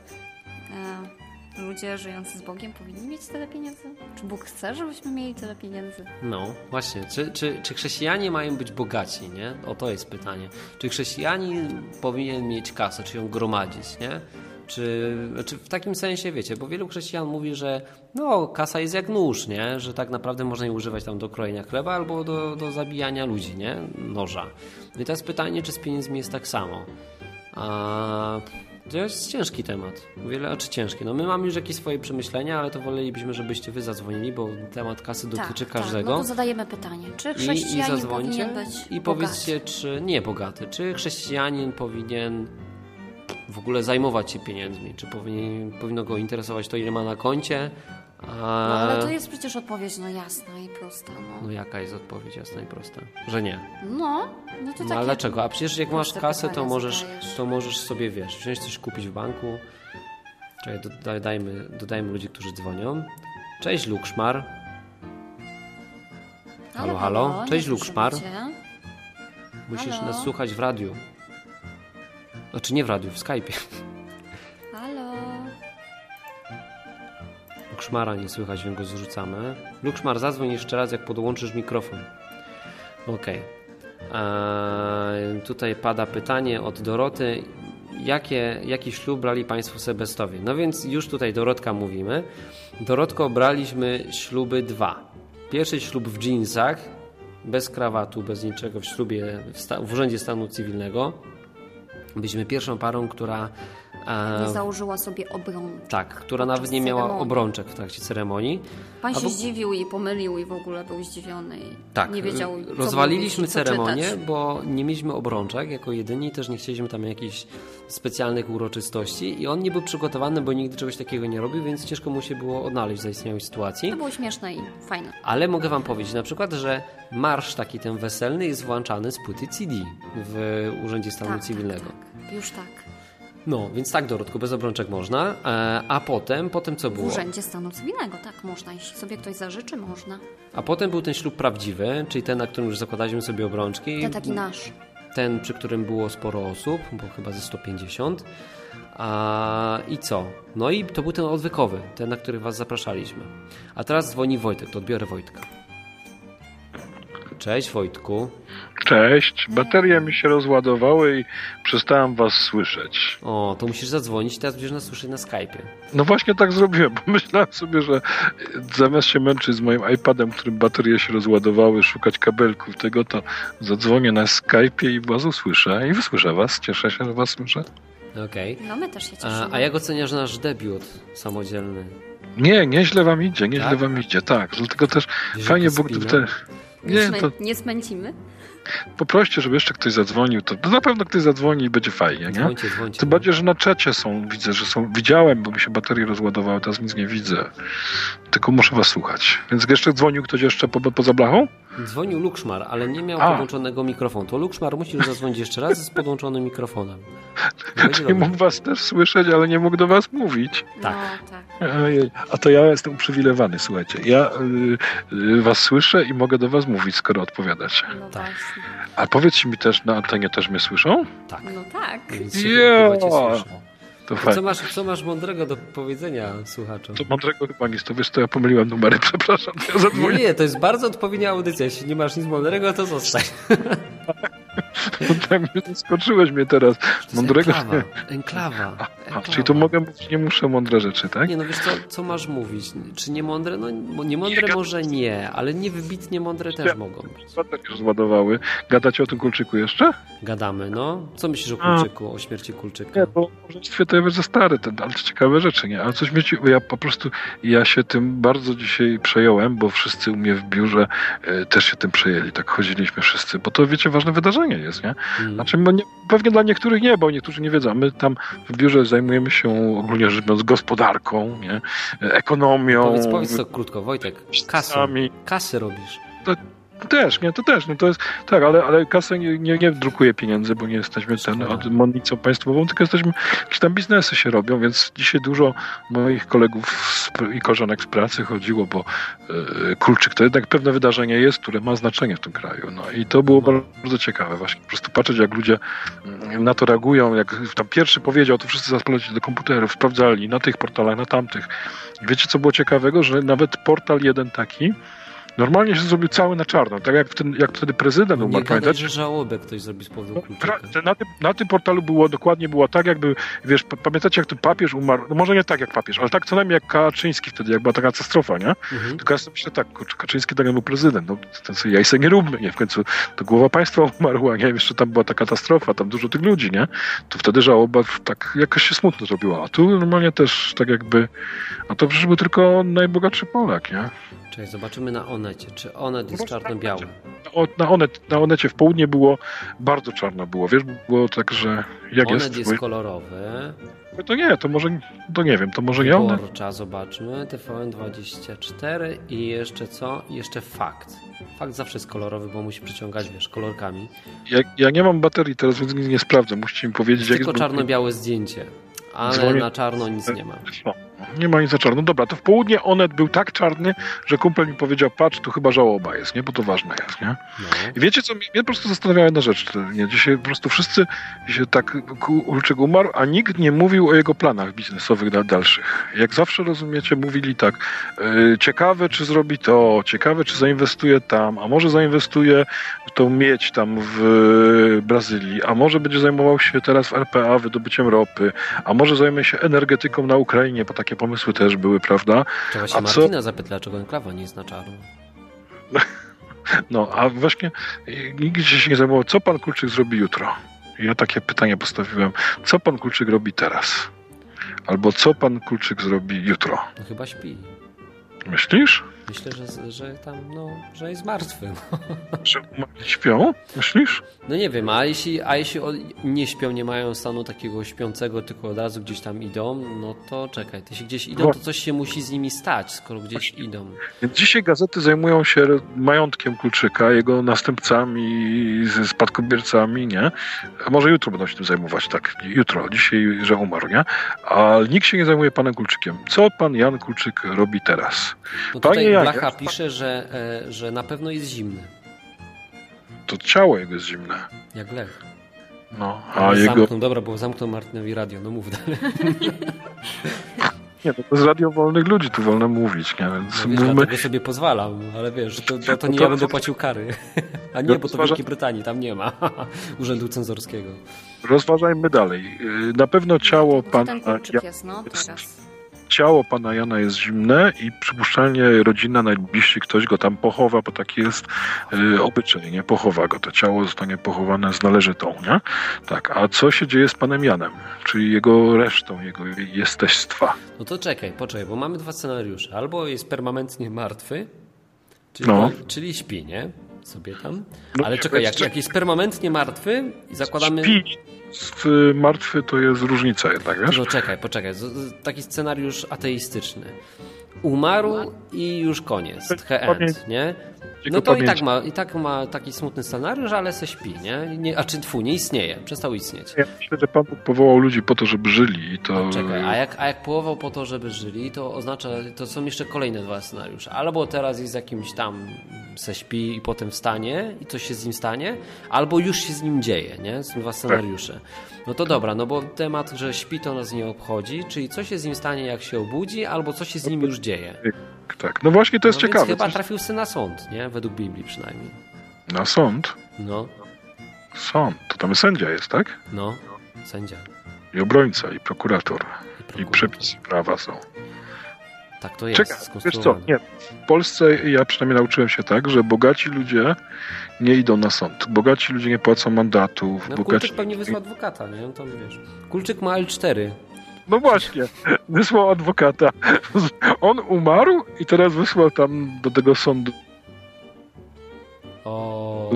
ludzie żyjący z Bogiem powinni mieć tyle pieniędzy? Czy Bóg chce, żebyśmy mieli tyle pieniędzy? No, właśnie. Czy, czy, czy chrześcijanie mają być bogaci, nie? O to jest pytanie. Czy chrześcijanin powinien mieć kasę, czy ją gromadzić, nie? Czy, czy w takim sensie, wiecie, bo wielu chrześcijan mówi, że no, kasa jest jak nóż, nie? Że tak naprawdę można jej używać tam do krojenia chleba albo do, do zabijania ludzi, nie? Noża. No I teraz pytanie, czy z pieniędzmi jest tak samo? A to jest ciężki temat. Wiele, czy ciężki. No my mamy już jakieś swoje przemyślenia, ale to wolelibyśmy, żebyście wy zadzwonili, bo temat kasy dotyczy każdego. Tak, no to zadajemy pytanie. Czy I, i chrześcijanin zadzwońcie powinien być i bogaty? powiedzcie, czy nie bogaty, czy chrześcijanin powinien w ogóle zajmować się pieniędzmi, czy powinien, powinno go interesować to, ile ma na koncie. No ale to jest przecież odpowiedź no jasna i prosta. No, No jaka jest odpowiedź jasna i prosta? Że nie. no, no to No takie... ale dlaczego? A przecież jak masz kasę, to możesz, zadajesz. to możesz sobie, wiesz, wziąć coś kupić w banku. Czekaj, dodajmy, dodajmy ludzi, którzy dzwonią. Cześć Lukszmar. Halo, halo. Cześć, Lukszmar. Musisz Halo? nas słuchać w radiu. Znaczy nie w radiu, w Skype'ie. Lukszmara nie słychać, więc go zrzucamy. Lukszmar, zadzwoń jeszcze raz, jak podłączysz mikrofon. Okej. Eee, Tutaj pada pytanie od Doroty. Jakie, jaki ślub brali Państwo Sebestowie? No więc już tutaj Dorotka mówimy. Dorotko, braliśmy śluby dwa. Pierwszy ślub w dżinsach, bez krawatu, bez niczego, w ślubie w, w Urzędzie Stanu Cywilnego. Byliśmy pierwszą parą, która Nie założyła sobie obrączek. Tak, która nawet nie miała ceremonii. obrączek w trakcie ceremonii. Pan się Albo- zdziwił i pomylił i w ogóle był zdziwiony i Tak, nie wiedział, co rozwaliliśmy ceremonię, czytać. bo nie mieliśmy obrączek jako jedyni, też nie chcieliśmy tam jakichś specjalnych uroczystości i on nie był przygotowany, bo nigdy czegoś takiego nie robił, więc ciężko mu się było odnaleźć w zaistniałej sytuacji. To było śmieszne i fajne. Ale mogę wam powiedzieć na przykład, że marsz taki ten weselny jest włączany z płyty CD w Urzędzie Stanu Tak, Cywilnego. tak, tak. Już tak. No, więc tak Dorotku, bez obrączek można. E, a potem, potem co W było? Urzędzie Stanu Cywilnego, tak, można. Jeśli sobie ktoś zażyczy, można. A potem był ten ślub prawdziwy, czyli ten, na którym już zakładaliśmy sobie obrączki. To taki nasz. Ten, przy którym było sporo osób, bo chyba ze 150. A, I co? No i to był ten odwykowy, ten, na który was zapraszaliśmy. A teraz dzwoni Wojtek, to odbiorę Wojtka. Cześć Wojtku. Cześć, baterie mi się rozładowały i przestałem was słyszeć. O, to musisz zadzwonić, teraz będziesz nas słyszeć na Skype'ie. No właśnie tak zrobiłem, bo myślałem sobie, że zamiast się męczyć z moim iPadem, którym baterie się rozładowały, szukać kabelków tego, to zadzwonię na Skype'ie i was usłyszę i wysłyszę was. Cieszę się, że was słyszę. Okej. No my też się cieszymy. A, a jak oceniasz nasz debiut samodzielny? Nie, nieźle wam idzie, nieźle Tak? wam idzie, tak. Dlatego też Wiesz, fajnie spina? te... Nie, Smę- to nie smęcimy? poproście, żeby jeszcze ktoś zadzwonił, to na pewno ktoś zadzwoni i będzie fajnie, nie? Dzwońcie, dzwońcie. Tym bardziej, że na czacie są, widzę, że są, widziałem, bo mi się baterie rozładowały, teraz nic nie widzę. Tylko muszę was słuchać. Więc jeszcze dzwonił ktoś jeszcze po, poza blachą? Dzwonił Lukszmar, ale nie miał A. podłączonego mikrofonu. To Lukszmar musisz zadzwonić jeszcze raz z podłączonym mikrofonem. Czyli dobrze. mógł was też słyszeć, ale nie mógł do was mówić. Tak. No tak. A to ja jestem uprzywilejowany, słuchajcie. Ja y, y, was słyszę i mogę do was mówić, skoro odpowiadacie. No Tak. A powiedzcie mi też, na antenie też mnie słyszą? Tak. No tak. Więc się Ja. Co masz, co masz mądrego do powiedzenia słuchaczom? To mądrego chyba nic, to wiesz, to ja pomyliłem numery, przepraszam, ja Nie, nie, to jest bardzo odpowiednia audycja. Jeśli nie masz nic mądrego, to zostań. Tak mnie zaskoczyłeś mnie teraz. Jest Mądrego. Enklawa. Enklawa. A, enklawa. czyli to mogę mówić, nie muszę mądre rzeczy, tak? Nie no wiesz co, co masz mówić? Czy nie mądre? No nie mądre może nie, ale niewybitnie mądre też mogą być. Baterie rozładowały. Gadacie o tym kulczyku jeszcze? Gadamy, no. Co myślisz o A. Kulczyku, o śmierci Kulczyka? Nie, bo może to ja za stary ten, ale to ciekawe rzeczy, nie? Ale coś mnie, ci- ja po prostu, ja się tym bardzo dzisiaj przejąłem, bo wszyscy u mnie w biurze e, też się tym przejęli, tak chodziliśmy wszyscy, bo to wiecie, ważne wydarzenie jest, nie? Mm. Znaczy, no nie, pewnie dla niektórych nie, bo niektórzy nie wiedzą, my tam w biurze zajmujemy się ogólnie rzecz biorąc gospodarką, nie? E, Ekonomią, Powiedz, powiedz to krótko, Wojtek. Sami. Kasy robisz. Też, nie, to też, no to jest, tak, ale, ale kasa nie, nie, nie drukuje pieniędzy, bo nie jesteśmy ten, od monnicą państwową, tylko jesteśmy, jakieś tam biznesy się robią, więc dzisiaj dużo moich kolegów i koleżanek z pracy chodziło, bo e, Kulczyk to jednak pewne wydarzenie jest, które ma znaczenie w tym kraju, no i to było No. bardzo ciekawe właśnie, po prostu patrzeć jak ludzie mm, na to reagują, jak tam pierwszy powiedział, to wszyscy zaraz polecieli do komputerów, sprawdzali na tych portalach, na tamtych. I wiecie co było ciekawego, że nawet portal jeden taki, Normalnie się zrobił cały na czarno, tak jak, ten, jak wtedy prezydent Nie umarł, gadaj, pamiętacie? że żałobę ktoś zrobi z powodu. Pra- te- Na tym, na tym portalu było dokładnie było tak, jakby, wiesz, pa- pamiętacie jak ten papież umarł, no może nie tak jak papież, ale tak co najmniej jak Kaczyński wtedy, jak była taka katastrofa, nie? Mhm. Tylko ja sobie myślę tak, Kaczyński tak był prezydent, no ten sobie jajse nie róbmy, nie? W końcu to głowa państwa umarła, nie? Jeszcze tam była ta katastrofa, tam dużo tych ludzi, nie? To wtedy żałoba tak jakoś się smutno zrobiła, a tu normalnie też tak jakby, a to przecież był tylko najbogatszy Polak, nie? Czekaj, zobaczymy na Onecie. Czy Onet jest czarno-biały? Na, Onet, na Onecie w południe było bardzo czarno było, wiesz, było tak, że jak Onet jest? jest Bo- kolorowy. To nie, to może, to nie wiem, to może nie Onet? Wyborcza, zobaczmy. TVN24 i jeszcze co? Jeszcze fakt. Fakt zawsze jest kolorowy, bo musi przyciągać, wiesz, kolorkami. Ja, ja nie mam baterii teraz, więc nie sprawdzę, musicie mi powiedzieć, jak Tylko jest... czarno-białe zdjęcie. Ale Dzwonię- na czarno nic nie ma. No, nie ma nic za czarno. Dobra, to w południe Onet był tak czarny, że kumpel mi powiedział, patrz, tu chyba żałoba jest, nie? Bo to ważne jest, nie? No. I wiecie co, mnie, mnie po prostu zastanawiała jedna rzecz. Nie? Dzisiaj po prostu wszyscy się tak Ulczyk umarł, a nikt nie mówił o jego planach biznesowych da- dalszych. Jak zawsze rozumiecie, mówili tak, yy, ciekawe czy zrobi to, ciekawe czy zainwestuje tam, a może zainwestuje w tą miedź tam w yy, Brazylii, a może będzie zajmował się teraz w RPA wydobyciem ropy, a może zajmie się energetyką na Ukrainie, bo takie pomysły też były, prawda? Trzeba się A co- Martina zapytać, dlaczego enklawa nie jest na czarno. No, a właśnie yy, nikt się nie zajmował, co pan Kulczyk zrobi jutro. Ja takie pytanie postawiłem. Co pan Kulczyk robi teraz? Albo co pan Kulczyk zrobi jutro? No chyba śpi. Myślisz? Myślę, że, że tam, no, że jest martwy. No. Że śpią? Myślisz? no nie wiem, a jeśli, a jeśli nie śpią, nie mają stanu takiego śpiącego, tylko od razu gdzieś tam idą, no to czekaj, się gdzieś idą, to coś się musi z nimi stać, skoro gdzieś idą. Więc dzisiaj gazety zajmują się majątkiem Kulczyka, jego następcami, spadkobiercami, nie? Może jutro będą się tym zajmować, tak? Jutro, dzisiaj, że umarł, nie? A nikt się nie zajmuje panem Kulczykiem. Co pan Jan Kulczyk robi teraz? No Panie Blacha pisze, że, e, że na pewno jest zimny, To ciało jego jest zimne. jak lech. No, A jego... zamknął, dobra, bo zamknął Martynowi radio, no mów dalej. Nie, no to jest radio wolnych ludzi, tu wolno mówić, nie? Więc No wiesz, mówmy... dlatego sobie pozwalam, ale wiesz, to, to, to nie ja będę płacił kary. A nie, bo to w Wielkiej Brytanii, tam nie ma urzędu cenzorskiego. Rozważajmy dalej. Yy, Na pewno ciało Gdzie pana, ten ja, jest, no teraz. Ciało pana Jana jest zimne i przypuszczalnie rodzina, najbliżsi ktoś go tam pochowa, bo taki jest yy, obyczaj, nie? Pochowa go. To ciało zostanie pochowane z należytą, nie? Tak. A co się dzieje z panem Janem? Czyli jego resztą, jego jesteństwa? No to czekaj, poczekaj, bo mamy dwa scenariusze. Albo jest permanentnie martwy, czyli, No. czyli śpi, nie? Sobie tam. No, Ale czekaj, jak, jak jest permanentnie martwy i zakładamy... Śpi y, martwy to jest różnica jednak, wiesz? No czekaj, poczekaj. Taki scenariusz ateistyczny. Umarł i już koniec. The end, nie? No to i pamięć. tak, ma, i tak ma taki smutny scenariusz, ale se śpi, nie? nie a czy tfu, nie istnieje, przestał istnieć. Ja myślę, że Pan Bóg powołał ludzi po to, żeby żyli i to... Czekaj, a jak, a jak połował po to, żeby żyli, to oznacza, to są jeszcze kolejne dwa scenariusze. Albo teraz jest jakimś tam se śpi i potem wstanie i coś się z nim stanie, albo już się z nim dzieje, nie? Są dwa scenariusze. No to dobra, no bo temat, że śpi to nas nie obchodzi, czyli co się z nim stanie jak się obudzi, albo co się z nim już dzieje. Tak, no właśnie to jest no ciekawe. Więc chyba Coś- trafił sy na sąd, nie? Według Biblii przynajmniej. Na sąd? No, Sąd. To tam sędzia jest, tak? no, sędzia. I obrońca, i prokurator. I, I prokurator. przepisy prawa są. Tak to jest. Czekaj, wiesz co? Nie. W Polsce ja przynajmniej nauczyłem się tak, że bogaci ludzie nie idą na sąd. Bogaci ludzie nie płacą mandatów. No, bogaci... Kulczyk pewnie wysłał adwokata, nie? No to wiesz. Kulczyk ma L4. No właśnie, wysłał adwokata. On umarł i teraz wysłał tam do tego sądu O.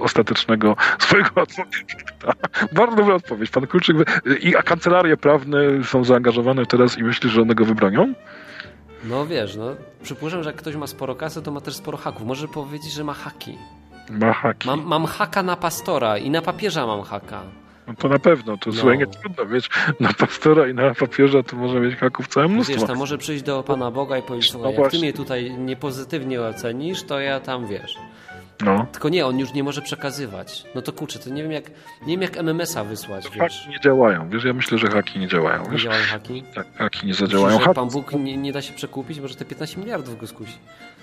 ostatecznego swojego adwokata. Bardzo dobra odpowiedź. Pan Kulczyk. I a kancelarie prawne są zaangażowane teraz i myślisz, że one go wybronią? No wiesz, no przypuszczam, że jak ktoś ma sporo kasy, to ma też sporo haków. Może powiedzieć, że ma haki. Ma haki. Mam, mam haka na pastora i na papieża mam haka. No to na pewno, to No. słuchaj, nie trudno mieć na pastora i na papieża, to może mieć haków całe mnóstwo. Wiesz, tam może przyjść do Pana Boga i powiedzieć, No jak ty mnie tutaj niepozytywnie ocenisz, to ja tam, wiesz. No. Tylko nie, on już nie może przekazywać. No to kurczę, to nie wiem jak, nie wiem jak MMS-a wysłać, wiesz. Haki nie działają, wiesz, ja myślę, że haki nie działają, Nie wiesz? działają haki. Tak, haki nie zadziałają. Haki Pan Bóg nie, nie da się przekupić, może te 15 miliardów go skusi.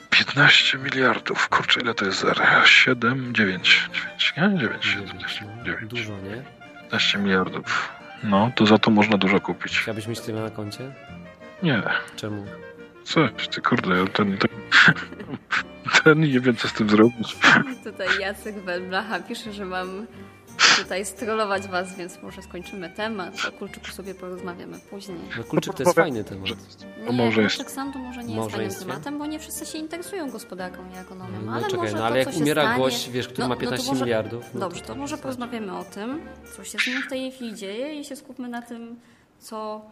15 miliardów, kurczę, ile to jest zer? 7, 9, 9, nie? 9, 7, 9. Dużo, nie? 15 miliardów. No, to za to można dużo kupić. Chciałbyś mieć tyle na koncie? Nie, Czemu? Coś, ty kurde, ja ten, ten, ten nie wiem, co z tym zrobić. Tutaj Jacek Welblacha pisze, że mam tutaj strollować was, więc może skończymy temat. O Kulczyku sobie porozmawiamy później. No Kulczyk to jest fajny temat. No Nie, może jest. Kulczyk sam to może nie jest fajnym Małżeństwie? tematem, bo nie wszyscy się interesują gospodarką i ekonomią. No ale czekaj, może no to, ale jak co się umiera stanie... gość, wiesz, który No, ma no to 15 może- miliardów. no Dobrze, to to może porozmawiamy o tym, co się z nim w tej chwili dzieje i się skupmy na tym, co,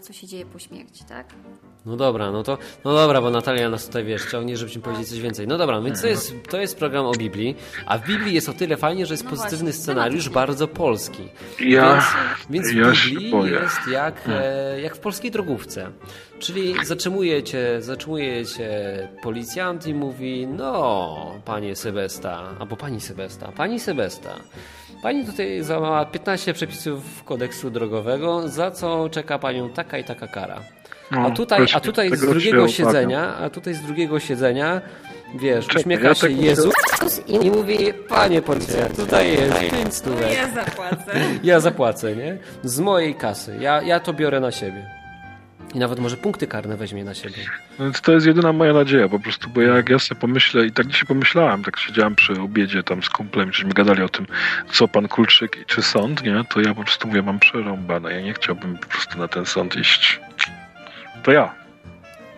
co się dzieje po śmierci, tak? No dobra, no to, no dobra, bo Natalia nas tutaj, wiesz, ciągnie, żebyśmy powiedzieć coś więcej. No dobra, więc to jest, to jest program o Biblii, a w Biblii jest o tyle fajnie, że jest No pozytywny właśnie, scenariusz, bardzo polski. Ja, Więc, więc ja w się Biblii boję. jest jak, e, jak w polskiej drogówce. Czyli zatrzymuje cię, zatrzymuje cię policjant i mówi, no, panie Sebesta, albo pani Sebesta, pani Sebesta, pani tutaj załamała 15 przepisów kodeksu drogowego, za co czeka panią taka i taka kara. A No, tutaj, właśnie a tutaj z drugiego siedzenia, a tutaj z drugiego siedzenia, wiesz, Czekaj, uśmiecha ja się tak- Jezus i mówi, panie policjant, tutaj jest 5 stówek. zapłacę. Ja zapłacę, nie? Z mojej kasy. Ja, ja to biorę na siebie. I nawet może punkty karne weźmie na siebie. No Więc to jest jedyna moja nadzieja po prostu, bo jak ja sobie pomyślę i tak dzisiaj pomyślałem, tak siedziałem przy obiedzie tam z kumplem, żeśmy gadali o tym, co pan Kulczyk i czy sąd, nie? To ja po prostu mówię, mam przerąbane, ja nie chciałbym po prostu na ten sąd iść. To ja.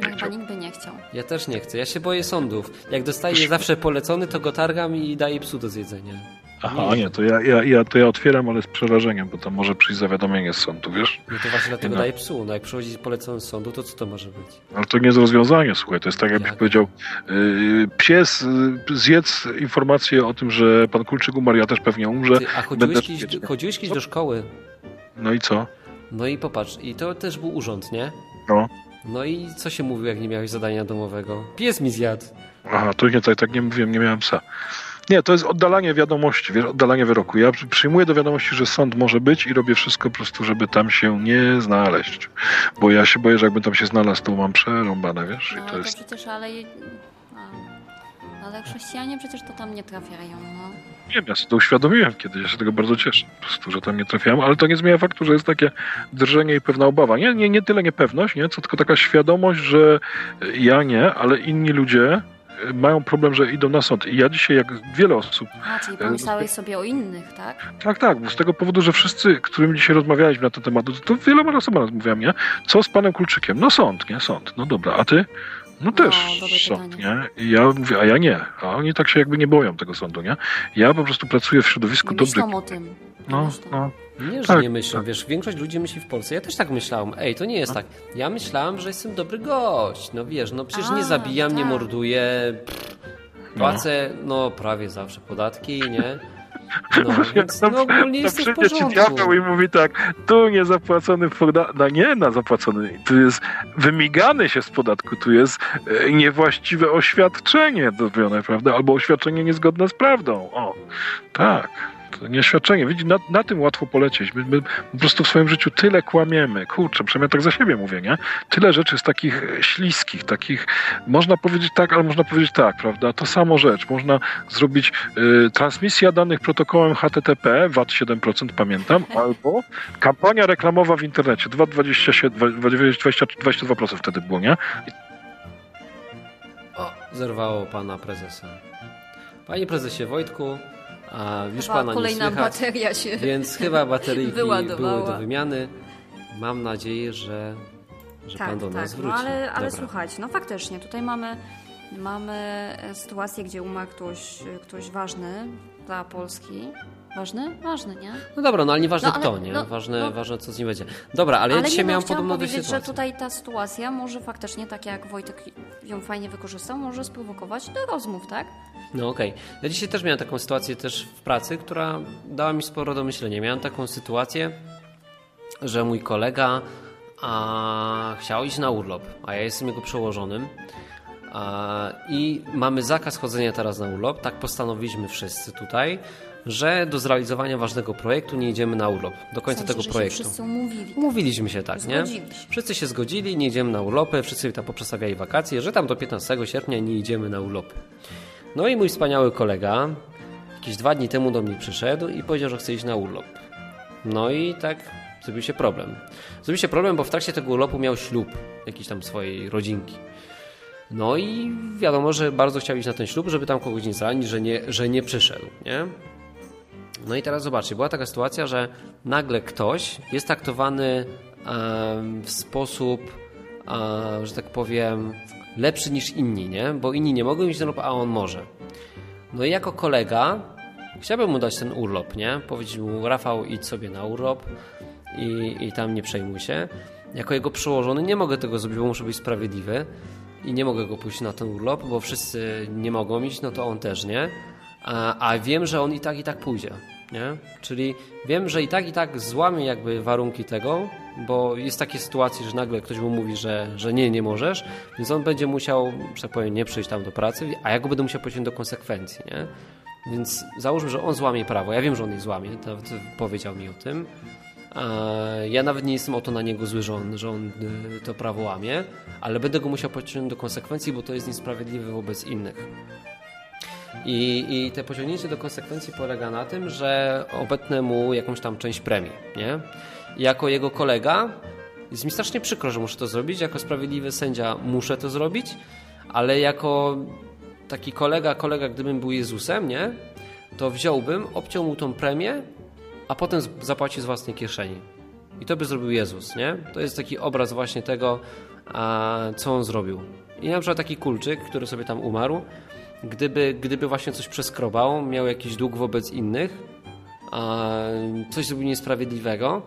No, chyba nikt by nie chciał. Ja też nie chcę. Ja się boję sądów. Jak dostaję zawsze polecony, to go targam i daję psu do zjedzenia. Aha, nie, to ja, ja, ja, to ja otwieram, ale z przerażeniem, bo tam może przyjść zawiadomienie z sądu, wiesz? No to właśnie dlatego No. daję psu. No jak przychodzi polecony z sądu, to co to może być? Ale to nie jest rozwiązanie, słuchaj, to jest tak jakbyś Jak? powiedział, yy, pies, yy, zjedz informację o tym, że pan Kulczyk umarł, ja też pewnie umrze, Ty, a chodziłeś będę kiedyś, bezpieczny. chodziłeś kiedyś do szkoły? no i co? No i popatrz, i to też był urząd, nie? No. No i co się mówił, jak nie miałeś zadania domowego? Pies mi zjadł. Aha, to nie, tak, tak nie mówiłem, nie miałem psa. Nie, to jest oddalanie wiadomości, wiesz, oddalanie wyroku. Ja przy- przyjmuję do wiadomości, że sąd może być i robię wszystko po prostu, żeby tam się nie znaleźć. Bo ja się boję, że jakbym tam się znalazł, to mam przerąbane, wiesz? No I to jest... przecież, ale... A, ale chrześcijanie przecież to tam nie trafiają, no. Wiem, ja sobie to uświadomiłem kiedyś, ja się tego bardzo cieszę, po prostu, że tam nie trafiałem, ale to nie zmienia faktu, że jest takie drżenie i pewna obawa. Nie, nie, nie tyle niepewność, nie, co tylko taka świadomość, że ja nie, ale inni ludzie mają problem, że idą na sąd. I ja dzisiaj, jak wiele osób, A, czyli pomyślałeś sobie o innych, tak? tak, tak, bo z tego powodu, że wszyscy, którym dzisiaj rozmawialiśmy na ten temat, to, to wieloma osobami rozmawiam, nie? Co z panem Kulczykiem? No sąd, nie? Sąd. No dobra, a ty? No też dobre sąd, pytanie. nie? I ja mówię, a ja nie. A oni tak się jakby nie boją tego sądu, nie? Ja po prostu pracuję w środowisku Nie dobrych... myślą o tym. No, myślą. no. Nie, że Tak, nie myślą. tak. Wiesz, większość ludzi myśli w Polsce. Ja też tak myślałem. Ej, to nie jest tak. Ja myślałem, że jestem dobry gość. No wiesz, no przecież A, nie zabijam, nie tak. morduję. Pff, Płacę, no prawie zawsze podatki, nie? No, więc no, ogólnie jestem w porządku. diabeł i mówi tak, tu niezapłacony podatek, no nie na zapłacony, tu jest wymigany się z podatku, tu jest e, niewłaściwe oświadczenie zrobione, prawda, albo oświadczenie niezgodne z prawdą, o, tak. To nie oświadczenie. Widzi, na, na tym łatwo polecieć. My, my po prostu w swoim życiu tyle kłamiemy. Kurczę, przynajmniej tak za siebie mówię, nie? Tyle rzeczy jest takich e, śliskich, takich, można powiedzieć tak, ale można powiedzieć tak, prawda? To samo rzecz. Można zrobić y, transmisja danych protokołem HTTP, VAT 7% pamiętam, albo kampania reklamowa w internecie, 2,27, 20, 22% wtedy było, nie? O, zerwało pana prezesa. Panie prezesie Wojtku, a już Chyba pana nie kolejna słychać, bateria się... więc chyba bateryjki Wyładowała. były do wymiany. Mam nadzieję, że, że pan do nas no, wróci. ale, ale Dobra. słuchajcie, no faktycznie, tutaj mamy, mamy sytuację, gdzie umarł ktoś, ktoś ważny dla Polski. Ważny? Ważny, nie? No dobra, no ale nieważne No, ale- kto, nie? no, ważne, no. ważne co z nim będzie. Dobra, ale, ja Ale dzisiaj nie, no, chciałam podobną powiedzieć, sytuację. że tutaj ta sytuacja może faktycznie, tak jak Wojtek ją fajnie wykorzystał, może sprowokować do rozmów, tak? No okej. Ja dzisiaj też miałem taką sytuację też w pracy, która dała mi sporo do myślenia. Miałem taką sytuację, że mój kolega a, chciał iść na urlop, a ja jestem jego przełożonym. A, I mamy zakaz chodzenia teraz na urlop. Tak postanowiliśmy wszyscy tutaj, że do zrealizowania ważnego projektu nie idziemy na urlop. Do końca W sensie, tego że projektu. Się wszyscy umówili. Umówiliśmy się tak, nie? Wszyscy się zgodzili, nie idziemy na urlopy, wszyscy tam poprzestawiali wakacje, że tam do 15 sierpnia nie idziemy na urlopy. No i mój wspaniały kolega jakieś dwa dni temu do mnie przyszedł i powiedział, że chce iść na urlop. No i tak zrobił się problem. Zrobił się problem, bo w trakcie tego urlopu miał ślub jakiejś tam swojej rodzinki. No i wiadomo, że bardzo chciał iść na ten ślub, żeby tam kogoś nie zranić, że nie, że nie przyszedł, nie? No i teraz zobaczcie, była taka sytuacja, że nagle ktoś jest traktowany w sposób, że tak powiem, lepszy niż inni, nie? Bo inni nie mogą na urlop, a on może. No i jako kolega chciałbym mu dać ten urlop, nie? Powiedzieć mu, Rafał, idź sobie na urlop i, i tam nie przejmuj się. Jako jego przełożony nie mogę tego zrobić, bo muszę być sprawiedliwy i nie mogę go puścić na ten urlop, bo wszyscy nie mogą iść, no to on też nie. A, a wiem, że on i tak, i tak pójdzie. Nie? Czyli wiem, że i tak, i tak złamie jakby warunki tego, bo jest takie sytuacje, że nagle ktoś mu mówi, że, że nie, nie możesz, więc on będzie musiał, że tak powiem, nie przyjść tam do pracy, a ja go będę musiał pociągnąć do konsekwencji, nie? Więc załóżmy, że on złamie prawo. Ja wiem, że on je złamie, nawet powiedział mi o tym. Ja nawet nie jestem o to na niego zły, że on, że on y, to prawo łamie, ale będę go musiał pociągnąć do konsekwencji, bo to jest niesprawiedliwe wobec innych. I, I te pociągnięcie do konsekwencji polega na tym, że obetnę mu jakąś tam część premii, nie? Jako jego kolega jest mi strasznie przykro, że muszę to zrobić. Jako sprawiedliwy sędzia muszę to zrobić, ale jako taki kolega, kolega, gdybym był Jezusem, nie? To wziąłbym, obciął mu tą premię, a potem zapłacił z własnej kieszeni. I to by zrobił Jezus, nie? To jest taki obraz właśnie tego, co on zrobił. I na przykład taki kulczyk, który sobie tam umarł, gdyby, gdyby właśnie coś przeskrobał, miał jakiś dług wobec innych, coś zrobił niesprawiedliwego,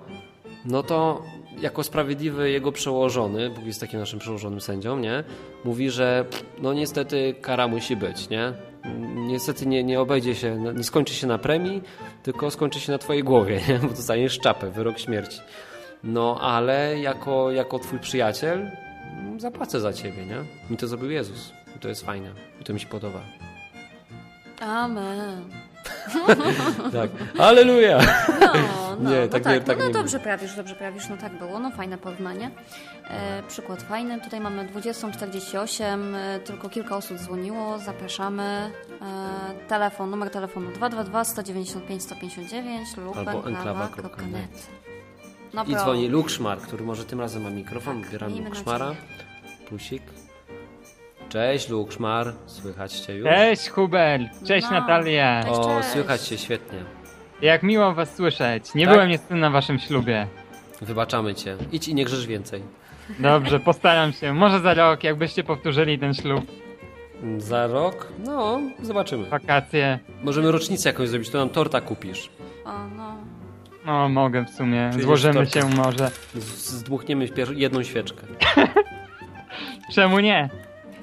no to jako sprawiedliwy jego przełożony, Bóg jest takim naszym przełożonym sędzią, nie? Mówi, że no niestety kara musi być, nie? Niestety nie, nie obejdzie się, nie skończy się na premii, tylko skończy się na twojej głowie, nie? bo dostaniesz czapę, wyrok śmierci. No ale jako, jako twój przyjaciel zapłacę za ciebie, nie? Mi to zrobił Jezus. I to jest fajne. I to mi się podoba. Amen. tak. Aleluja! No, no, nie, no tak, tak, nie, tak no, nie no dobrze prawisz, dobrze prawisz, no tak było, no fajne porównanie. E, przykład fajny, tutaj mamy 20.48, e, tylko kilka osób dzwoniło, zapraszamy. E, telefon, numer telefonu 222 195 159 lub Albo enklawa.net. No I dzwoni Lukszmar, który może tym razem ma mikrofon, Tak, wybieram miejmy Lukszmara. Plusik. Cześć Lukszmar, słychać cię już? Cześć Hubert, cześć No. Natalia. Cześć, O, cześć. słychać cię świetnie. Jak miło was słyszeć. Nie Tak? byłem niestety na waszym ślubie. Wybaczamy cię. Idź i nie grzesz więcej. Dobrze, postaram się. Może za rok, jakbyście powtórzyli ten ślub, Za rok? No, zobaczymy. wakacje. Możemy rocznicę jakąś zrobić, to nam torta kupisz. O, no. No, mogę w sumie. Złożymy się może. Z- Zdmuchniemy jedną świeczkę. Czemu nie?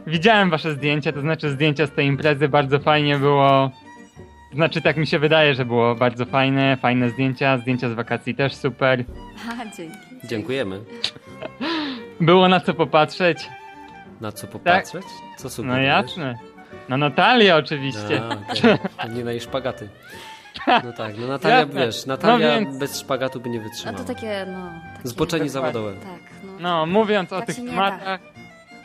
Widziałem wasze zdjęcia, to znaczy zdjęcia z tej imprezy, bardzo fajnie było. Znaczy, tak mi się wydaje, że było bardzo fajne, fajne zdjęcia, zdjęcia z wakacji też super. A, dzięki. Dziękujemy. Było na co popatrzeć. Na co popatrzeć? Co No sugerujesz? jasne. Na Natalię oczywiście. A. To Nie na jej szpagaty. No tak, no Natalia, Jasne. wiesz, Natalia No więc- bez szpagatu by nie A wytrzymała. to takie, no... Takie, Zboczenie zawodowe. Tak, no. No, mówiąc o Tak tych się nie tematach,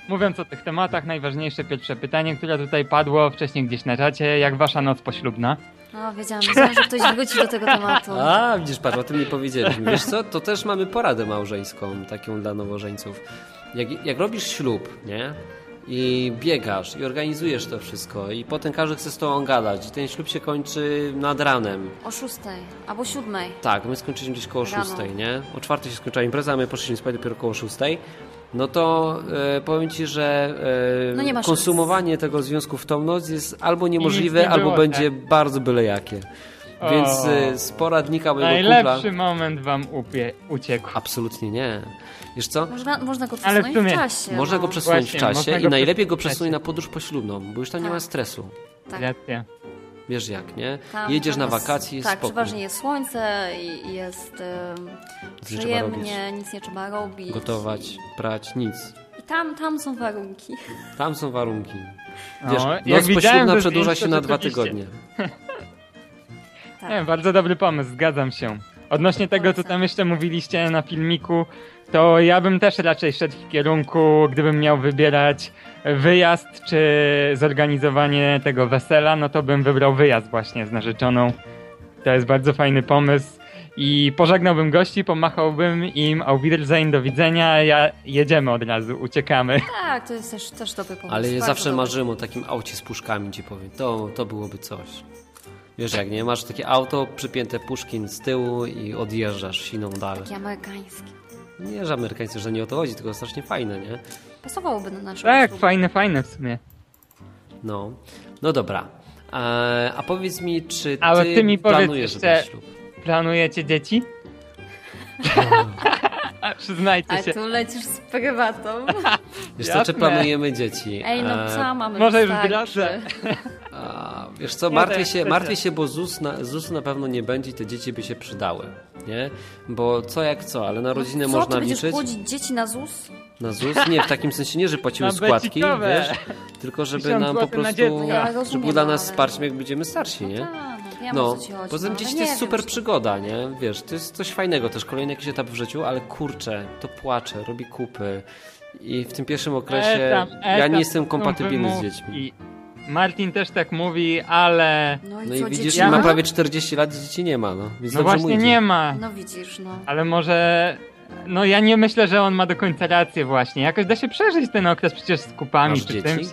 mówiąc o tych tematach, najważniejsze pierwsze pytanie, które tutaj padło wcześniej gdzieś na czacie, jak wasza noc poślubna? No, wiedziałam, wiedziałam, że ktoś wróci do tego tematu. A, widzisz, patrz, o tym nie powiedzieliśmy. Wiesz co, to też mamy poradę małżeńską, taką dla nowożeńców. Jak, jak robisz ślub, nie? I biegasz, i organizujesz to wszystko, i potem każdy chce z tobą gadać, i ten ślub się kończy nad ranem. O szóstej albo siódmej. Tak, my skończyliśmy gdzieś koło Rano. szóstej, nie? O czwartej się skończyła impreza, a my poszliśmy spać dopiero koło szóstej. No to e, powiem ci, że e, No nie konsumowanie tego związku w tą noc jest albo niemożliwe, nie albo było, będzie tak? bardzo byle jakie. Więc O. e, z poradnika mojego Najlepszy kumpla... moment wam upie, uciekł. Absolutnie nie. Wiesz co? Można, można go Ale w przesunąć w, sumie- czasie. Można no. go przesunąć Właśnie, w czasie można i najlepiej go przesunąć w czasie. na podróż poślubną, bo już tam nie Tak. ma stresu. Tak. Racja. Wiesz jak, nie? Tam- Jedziesz tam na jest- wakacje, jest Tak, spokój. przeważnie jest słońce i jest em, Nic nie trzeba przyjemnie, nic nie trzeba robić. Gotować, prać, nic. I tam, tam są warunki. Tam są warunki. No, Wiesz, jak noc poślubna przedłuża się na dwa tygodnie. Tak. Nie, bardzo dobry pomysł, zgadzam się. Odnośnie tego, co tam jeszcze mówiliście na filmiku, to ja bym też raczej szedł w kierunku, gdybym miał wybierać wyjazd czy zorganizowanie tego wesela, no to bym wybrał wyjazd właśnie z narzeczoną. To jest bardzo fajny pomysł. I pożegnałbym gości, pomachałbym im auf Wiedersehen, do widzenia, ja jedziemy od razu, uciekamy. Tak, to jest też, też dobry pomysł. Ale ja bardzo zawsze dobry. marzyłem o takim aucie z puszkami, ci powiem. To, to byłoby coś. Wiesz jak, nie? Masz takie auto, przypięte puszki z tyłu i odjeżdżasz siną dalej. Takie amerykańskie. Nie, że amerykańcy, że nie o to chodzi, tylko strasznie fajne, nie? Pasowałoby na naszą Tak, usługę. fajne, fajne w sumie. No. No dobra. A, a powiedz mi, czy ty, Ale ty mi powiedz planujesz jeszcze- ten ślub? Planujecie dzieci? Przyznajcie się. tu lecisz z prywatą. Wiesz co, czy planujemy dzieci? Ej, no E, co mamy może już. A, wiesz co, martwię tak, się, martwię się, bo ZUS na, ZUS na pewno nie będzie i te dzieci by się przydały, nie? Bo co jak co, ale na rodzinę No co, można ty będziesz liczyć. płodzić dzieci na ZUS? Na ZUS? Nie, w takim sensie nie, że płacimy Na składki, wiesz, tylko żeby nam po prostu, żeby dla nas wsparciem, jak będziemy starsi, nie? No wiem No, o co ci chodzi. poza tym no, dzieci to jest wiem, super przygoda, nie? Wiesz, to jest coś fajnego też, kolejny jakiś etap w życiu, ale kurczę, to płacze, robi kupy i w tym pierwszym okresie Etam, ja etam, nie jestem kompatybilny z dziećmi. Martin też tak mówi, ale No i No co, i widzisz, ja ma prawie 40 lat, dzieci nie ma, no. Więc no właśnie nie ma. No widzisz, no. Ale może... No ja nie myślę, że on ma do końca rację właśnie. Jakoś da się przeżyć ten okres przecież z kupami Masz czy dzieci? czymś.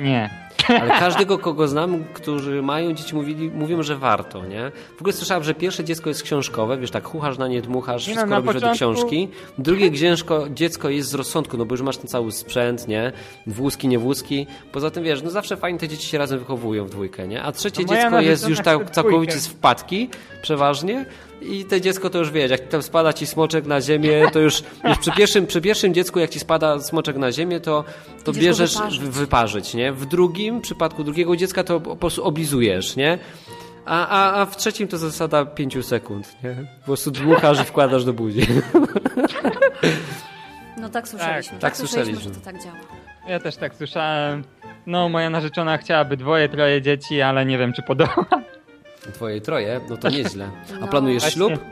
Nie. Ale każdego, kogo znam, którzy mają dzieci, mówili, mówią, że warto, nie? W ogóle słyszałem, że pierwsze dziecko jest książkowe, wiesz, tak chuchasz na nie, dmuchasz, no, wszystko na robisz według początku- książki. Drugie dziecko, dziecko jest z rozsądku, no bo już masz ten cały sprzęt, nie? Wózki, nie wózki. Poza tym, wiesz, no zawsze fajnie te dzieci się razem wychowują w dwójkę, nie? A trzecie No dziecko jest już tak całkowicie z wpadki, przeważnie. I te dziecko to już wiesz, jak tam spada ci smoczek na ziemię, to już, już przy, pierwszym, przy pierwszym dziecku, jak ci spada smoczek na ziemię, to, to Idziesz bierzesz wyparzyć. w- wyparzyć, nie? W drugim przypadku drugiego dziecka to po prostu oblizujesz, nie? A, a, a w trzecim to zasada 5 sekund, nie? Po prostu dmuchasz i wkładasz do buzi. No tak słyszeliśmy. Tak, tak słyszeliśmy, słyszeliśmy. że to tak działa. Ja też tak słyszałem. No, moja narzeczona chciałaby dwoje, troje dzieci, ale nie wiem, czy podoła. Twoje troje, no to nieźle. A No. planujesz Właśnie. ślub?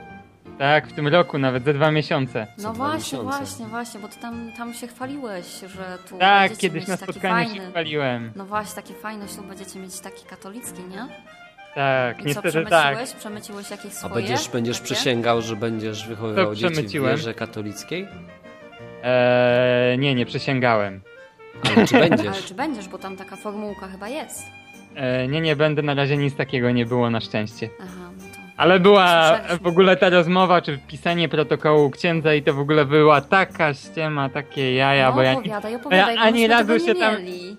Tak, w tym roku, nawet ze dwa miesiące. No dwa właśnie, miesiące. właśnie, właśnie, bo ty tam, tam się chwaliłeś, że tu Tak, będziecie kiedyś mieć na taki spotkaniu fajny. się chwaliłem. No właśnie, taki fajny ślub będziecie mieć taki katolicki, nie? Tak, I co, niestety tak. przemyciłeś? Przemyciłeś jakieś A swoje? będziesz, będziesz takie? przysięgał, że będziesz wychowywał To dzieci w wierze katolickiej? Eee, nie, nie przysięgałem. Ale czy Ale będziesz? czy będziesz, bo tam taka formułka chyba jest. Eee, nie, nie będę, na razie nic takiego nie było na szczęście. Aha, no to... Ale była w ogóle ta rozmowa, czy pisanie protokołu księdza i to w ogóle była taka ściema, takie jaja, no bo ja... opowiadaj, opowiadaj, ja ani razu się tam- mieli.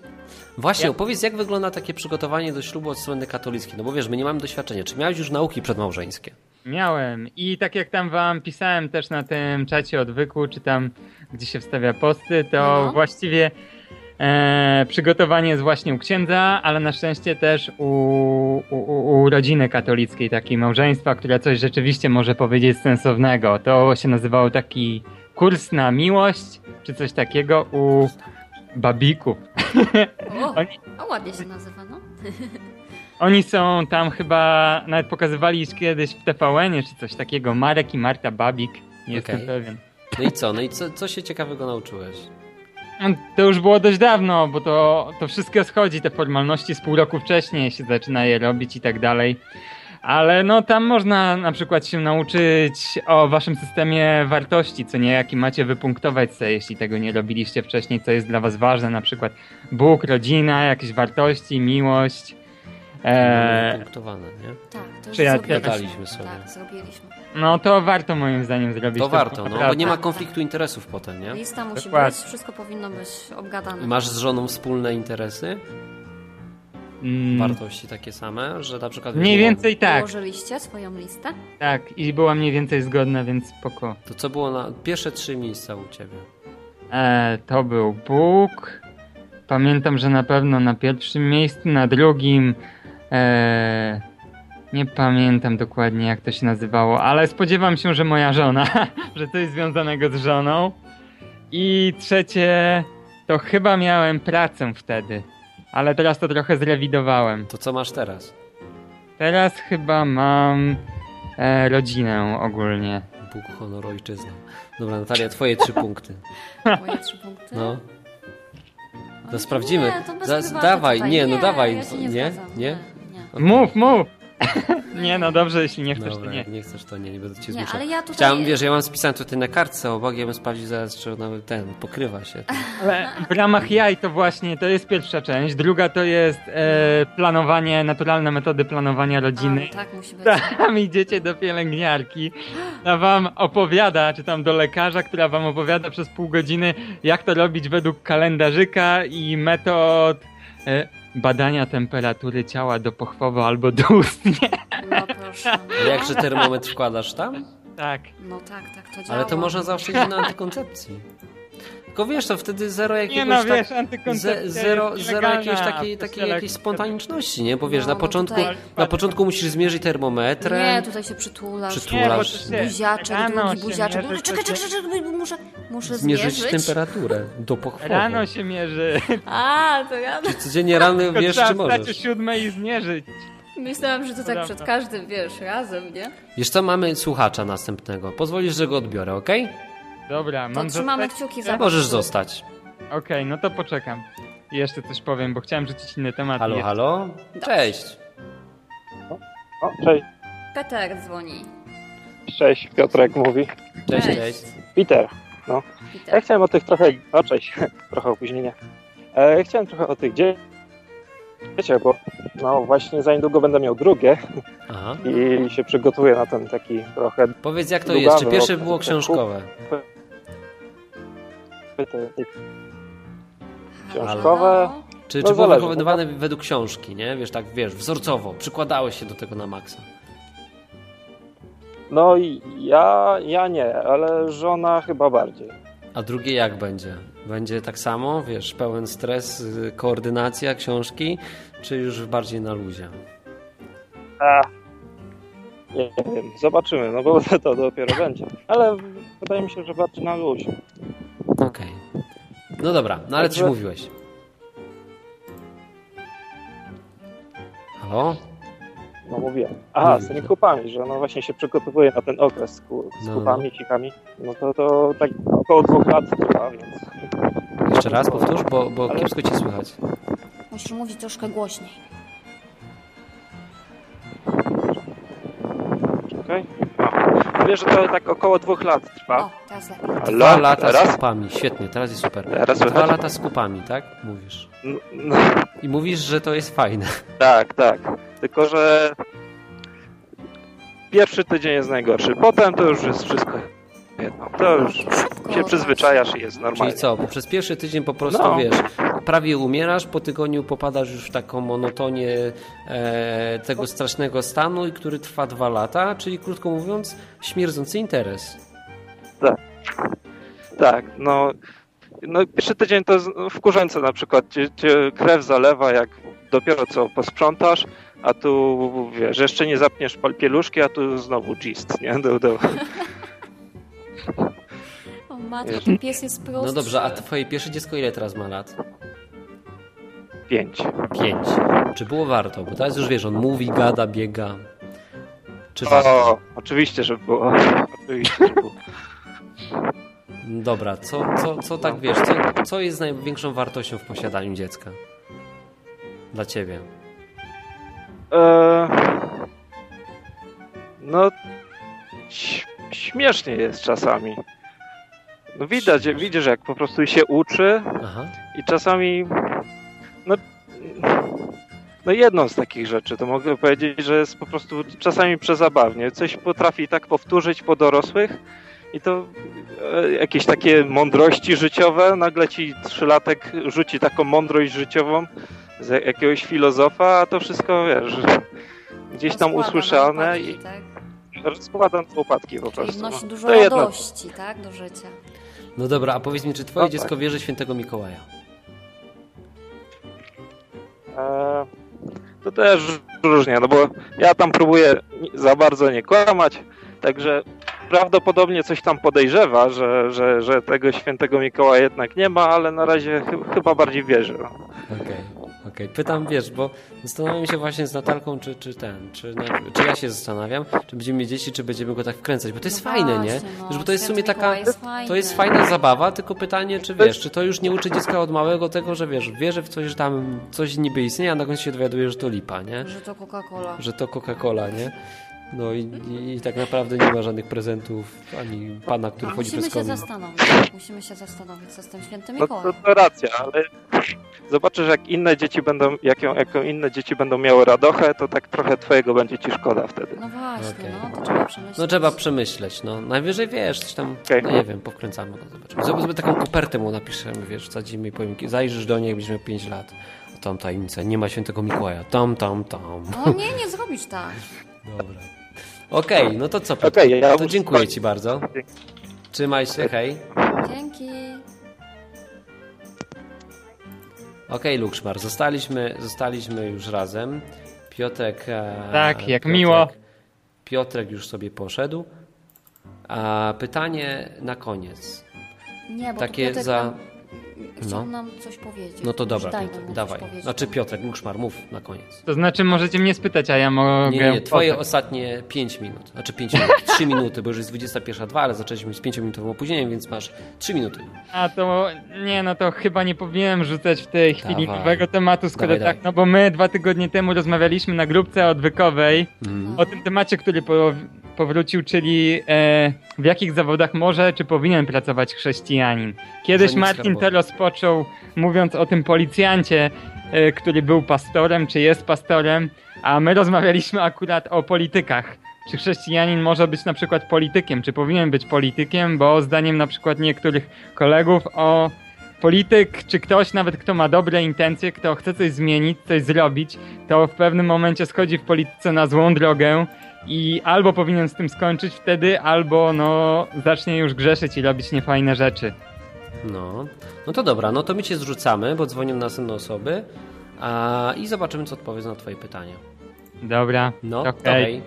Właśnie, Ja- opowiedz, jak wygląda takie przygotowanie do ślubu od strony katolickiej? No bo wiesz, my nie mamy doświadczenia. Czy miałeś już nauki przedmałżeńskie? Miałem. I tak jak tam wam pisałem też na tym czacie odwyku, czy tam gdzie się wstawia posty, to No. właściwie e, przygotowanie jest właśnie u księdza, ale na szczęście też u, u, u, rodziny katolickiej, takiej małżeństwa, które coś rzeczywiście może powiedzieć sensownego. To się nazywało taki kurs na miłość, czy coś takiego u babików. O, Oni- a ładnie się nazywa, no. Oni są tam chyba, nawet pokazywali kiedyś w TVN-ie, czy coś takiego, Marek i Marta Babik, nie jestem Okej. pewien. No i co? No i co, co się ciekawego nauczyłeś? To już było dość dawno, bo to, to wszystko schodzi, te formalności z pół roku wcześniej się zaczyna je robić i tak dalej. Ale no tam można na przykład się nauczyć o waszym systemie wartości, co nie, jaki macie wypunktować sobie, jeśli tego nie robiliście wcześniej, co jest dla was ważne, na przykład Bóg, rodzina, jakieś wartości, miłość. Eee, punktowane, nie? Tak, to już. Gadaliśmy sobie. Tak, zrobiliśmy. No to warto moim zdaniem zrobić. To warto, no bo nie ma konfliktu interesów potem, nie? Lista musi Dokładnie. być, wszystko powinno być obgadane. I masz z żoną wspólne interesy? Mm, Wartości takie same, że na przykład... Mniej więcej tak, Ułożyliście swoją listę? tak. I była mniej więcej zgodna, więc spoko. To co było na pierwsze trzy miejsca u ciebie? E, to był Bóg. Pamiętam, że na pewno na pierwszym miejscu, na drugim. E, nie pamiętam dokładnie jak to się nazywało, ale spodziewam się, że moja żona, że coś związanego z żoną. I trzecie, to chyba miałem pracę wtedy, ale teraz to trochę zrewidowałem. To co masz teraz? Teraz chyba mam e, rodzinę ogólnie. Bóg, honor, ojczyzna. Dobra, Natalia, twoje trzy punkty. Moje trzy punkty? No. To sprawdzimy. Nie, to dawaj, tutaj. nie, no dawaj. Ja nie, Nie? Nie? nie. Mów, mów! nie, no dobrze, jeśli nie chcesz, Dobra, to nie. nie chcesz, to nie, nie będę cię Nie, zmuszał. ale ja tutaj... Chciałem, wiesz, ja mam spisane tutaj na kartce obok, ja bym sprawdził zaraz, czy ona ten pokrywa się. Ale w ramach jaj to właśnie, to jest pierwsza część. Druga to jest e, planowanie, naturalne metody planowania A, rodziny. no tak musi być. Tam idziecie do pielęgniarki, która wam opowiada, czy tam do lekarza, która wam opowiada przez pół godziny, jak to robić według kalendarzyka i metod e, badania temperatury ciała do pochwowo albo doustnie. No proszę. Jakże termometr wkładasz tam? tak. No tak, tak to działa. Ale to można zaoszczędzić na antykoncepcji. Tylko wiesz, to wtedy zero Nie jakiegoś no, tak... wiesz, Ze, zero, zero jakiejś takiej, takiej jakiejś spontaniczności, nie? Bo wiesz, No, na początku, tutaj- na początku musisz zmierzyć termometrem. Nie, tutaj się przytulasz. Przytulasz. Nie, Buziaczek, rano drugi buziaczek. mierzy, Czekaj, czekaj, czekaj, czekaj, muszę, muszę Zmierzyć zmierzyć. temperaturę do pochwowu. Rano się mierzy. A, to ja Codziennie rano wiesz, trzeba czy możesz. siódmej i zmierzyć. myślałam, że to tak przed każdym, wiesz, razem, nie? Wiesz co, mamy słuchacza następnego. Pozwolisz, że go odbiorę, okej? Dobra, To mam trzymamy zostać? kciuki za Możesz zostać. Okej, no to poczekam. i jeszcze coś powiem, bo chciałem rzucić inny temat. Halo, halo? Cześć. O, cześć, Peter dzwoni. cześć, Piotrek mówi. Cześć, Cześć. cześć. Peter, ja Peter. chciałem o tych trochę, o cześć, trochę opóźnienia. E, chciałem trochę o tych dzie- dzieciach, bo no właśnie za niedługo będę miał drugie Aha. i się przygotuję na ten taki trochę Powiedz jak to Długawy jest, czy pierwsze okres było tak książkowe? książkowe. Halo? Czy, No czy było wykonywane według książki, nie? Wiesz, tak wiesz, wzorcowo, przykładałeś się do tego na maksa. No i ja, ja nie, ale żona chyba bardziej. A drugie jak będzie? Będzie tak samo, wiesz, pełen stres, y, koordynacja książki, czy już bardziej na luzie? A, nie wiem, zobaczymy, no bo to dopiero będzie. Ale wydaje mi się, że bardziej na luzie. Okej. No dobra, no ale coś mówiłeś. Halo? No mówiłem. Aha, z tymi kupami, że no właśnie się przygotowuję na ten okres z, ku, z No. kupami, sikami. No to, to tak około dwóch lat trwa, więc... Jeszcze raz powtórz, bo, bo Ale- kiepsko cię słychać. Musisz mówić troszkę głośniej. Okej? No. Mówię, że to tak około dwóch lat trwa. O, teraz lepiej. Dwa lata z kupami, świetnie, teraz jest super. Teraz Dwa słychać? lata z kupami, tak? Mówisz. No, no, I mówisz, że to jest fajne. tak, tak. Tylko, że pierwszy tydzień jest najgorszy. Potem to już jest wszystko jedno. To już się przyzwyczajasz i jest Czyli normalnie. co, bo przez pierwszy tydzień po prostu, No. wiesz, prawie umierasz, po tygodniu popadasz już w taką monotonię e, tego strasznego stanu, i który trwa dwa lata, czyli krótko mówiąc, śmierdzący interes. Tak, no, no pierwszy tydzień to jest wkurzające na przykład, cię, cię krew zalewa jak dopiero co posprzątasz, a tu wiesz, jeszcze nie zapniesz pieluszki, a tu znowu gist, nie? Do, do. O matko, ten pies jest prosty. No dobrze, a twoje pierwsze dziecko ile teraz ma lat? Pięć. Pięć. Czy było warto? Bo teraz już wiesz, on mówi, gada, biega. Czy warto? O, oczywiście, że było. Oczywiście, że było. Dobra, co, co, co tak wiesz, co, co jest największą wartością w posiadaniu dziecka? Dla ciebie. E, no, śmiesznie jest czasami. No widać, widzisz jak po prostu się uczy Aha. i czasami no, no jedną z takich rzeczy to mogę powiedzieć, że jest po prostu czasami przezabawnie. Coś potrafi tak powtórzyć po dorosłych i to e, jakieś takie mądrości życiowe, nagle ci trzylatek rzuci taką mądrość życiową z jakiegoś filozofa, a to wszystko wiesz, gdzieś tam usłyszane łopatki, i Tak? rozkładam te łopatki po Czyli prostu. wnosi no. dużo To jedno. radości, tak? Do życia. No dobra, a powiedz mi, czy twoje No tak. dziecko wierzy w świętego Mikołaja? E, to też różnie, no bo ja tam próbuję za bardzo nie kłamać, także prawdopodobnie coś tam podejrzewa, że, że, że tego świętego Mikołaja jednak nie ma, ale na razie chy- chyba bardziej wierzy. No. Okej, okej. Pytam, wiesz, bo zastanawiam się właśnie z Natalką, czy, czy ten, czy, czy ja się zastanawiam, czy będziemy mieć dzieci, czy będziemy go tak wkręcać, bo to jest No fajne, nie? właśnie, no, Wiesz, bo to jest w sumie taka, jest to jest fajna zabawa, tylko pytanie, czy wiesz, czy to już nie uczy dziecka od małego tego, że wiesz, wierzy w coś, że tam coś niby istnieje, a na końcu się dowiaduje, że to lipa, nie? Że to Coca-Cola. Że to Coca-Cola, nie? No i, i, i tak naprawdę nie ma żadnych prezentów, ani pana, który chodzi Musimy się komin. zastanowić. Musimy się zastanowić, co z tym świętym No to, Mikołajem. to racja, ale zobaczysz jak inne dzieci będą, jaką, jaką inne dzieci będą miały radochę, to tak trochę twojego będzie ci szkoda wtedy. No właśnie, Okej. no to trzeba przemyśleć. No trzeba przemyśleć, no. Najwyżej wiesz, coś tam, Okej. no nie wiem, powkręcamy go, zobaczymy. Zobaczymy taką kopertę mu napiszemy, wiesz, wsadzimy i powiem, zajrzysz do niej, jak będziesz miał 5 lat. A tam tajemnica, nie ma świętego Mikołaja, tam, tam, tam. No nie, nie zrobisz tak. Dobra. Okej, no to co, Piotr? Okej, ja to muszę dziękuję. Ci bardzo. Trzymaj się, hej. Dzięki. Okej, Lukszmar, zostaliśmy, zostaliśmy już razem. Piotrek... e, Tak, jak Piotrek, miło. Piotrek już sobie poszedł. A pytanie na koniec. Nie, bo Takie Piotrek za- chciał No. nam coś powiedzieć. No to dobra, daj coś dawaj. powiedzieć. Znaczy Piotrek, Muszmar, mów na koniec. To znaczy możecie mnie spytać, a ja mogę... Nie, nie, nie, twoje potem. ostatnie 5 minut. Znaczy 5 minut, 3 minuty, bo już jest 21.02, ale zaczęliśmy z 5-minutowym opóźnieniem, więc masz 3 minuty. A to nie, no to chyba nie powinienem rzucać w tej chwili Dawaj. nowego tematu, skoro Dawaj, tak, dawaj. no bo my dwa tygodnie temu rozmawialiśmy na grupce odwykowej Mhm. o tym temacie, który po, powrócił, czyli e, w jakich zawodach może czy powinien pracować chrześcijanin. Kiedyś Martin skarbowy. to rozpoczął mówiąc o tym policjancie, e, który był pastorem, czy jest pastorem, a my rozmawialiśmy akurat o politykach. Czy chrześcijanin może być na przykład politykiem, czy powinien być politykiem, bo zdaniem na przykład niektórych kolegów o polityk, czy ktoś nawet kto ma dobre intencje, kto chce coś zmienić, coś zrobić, to w pewnym momencie schodzi w polityce na złą drogę i albo powinien z tym skończyć wtedy, albo no zacznie już grzeszyć i robić niefajne rzeczy. No, no to dobra, no to my cię zrzucamy, bo dzwonią następne osoby a, i zobaczymy, co odpowiedzą na twoje pytania. Dobra, No, okej. hej.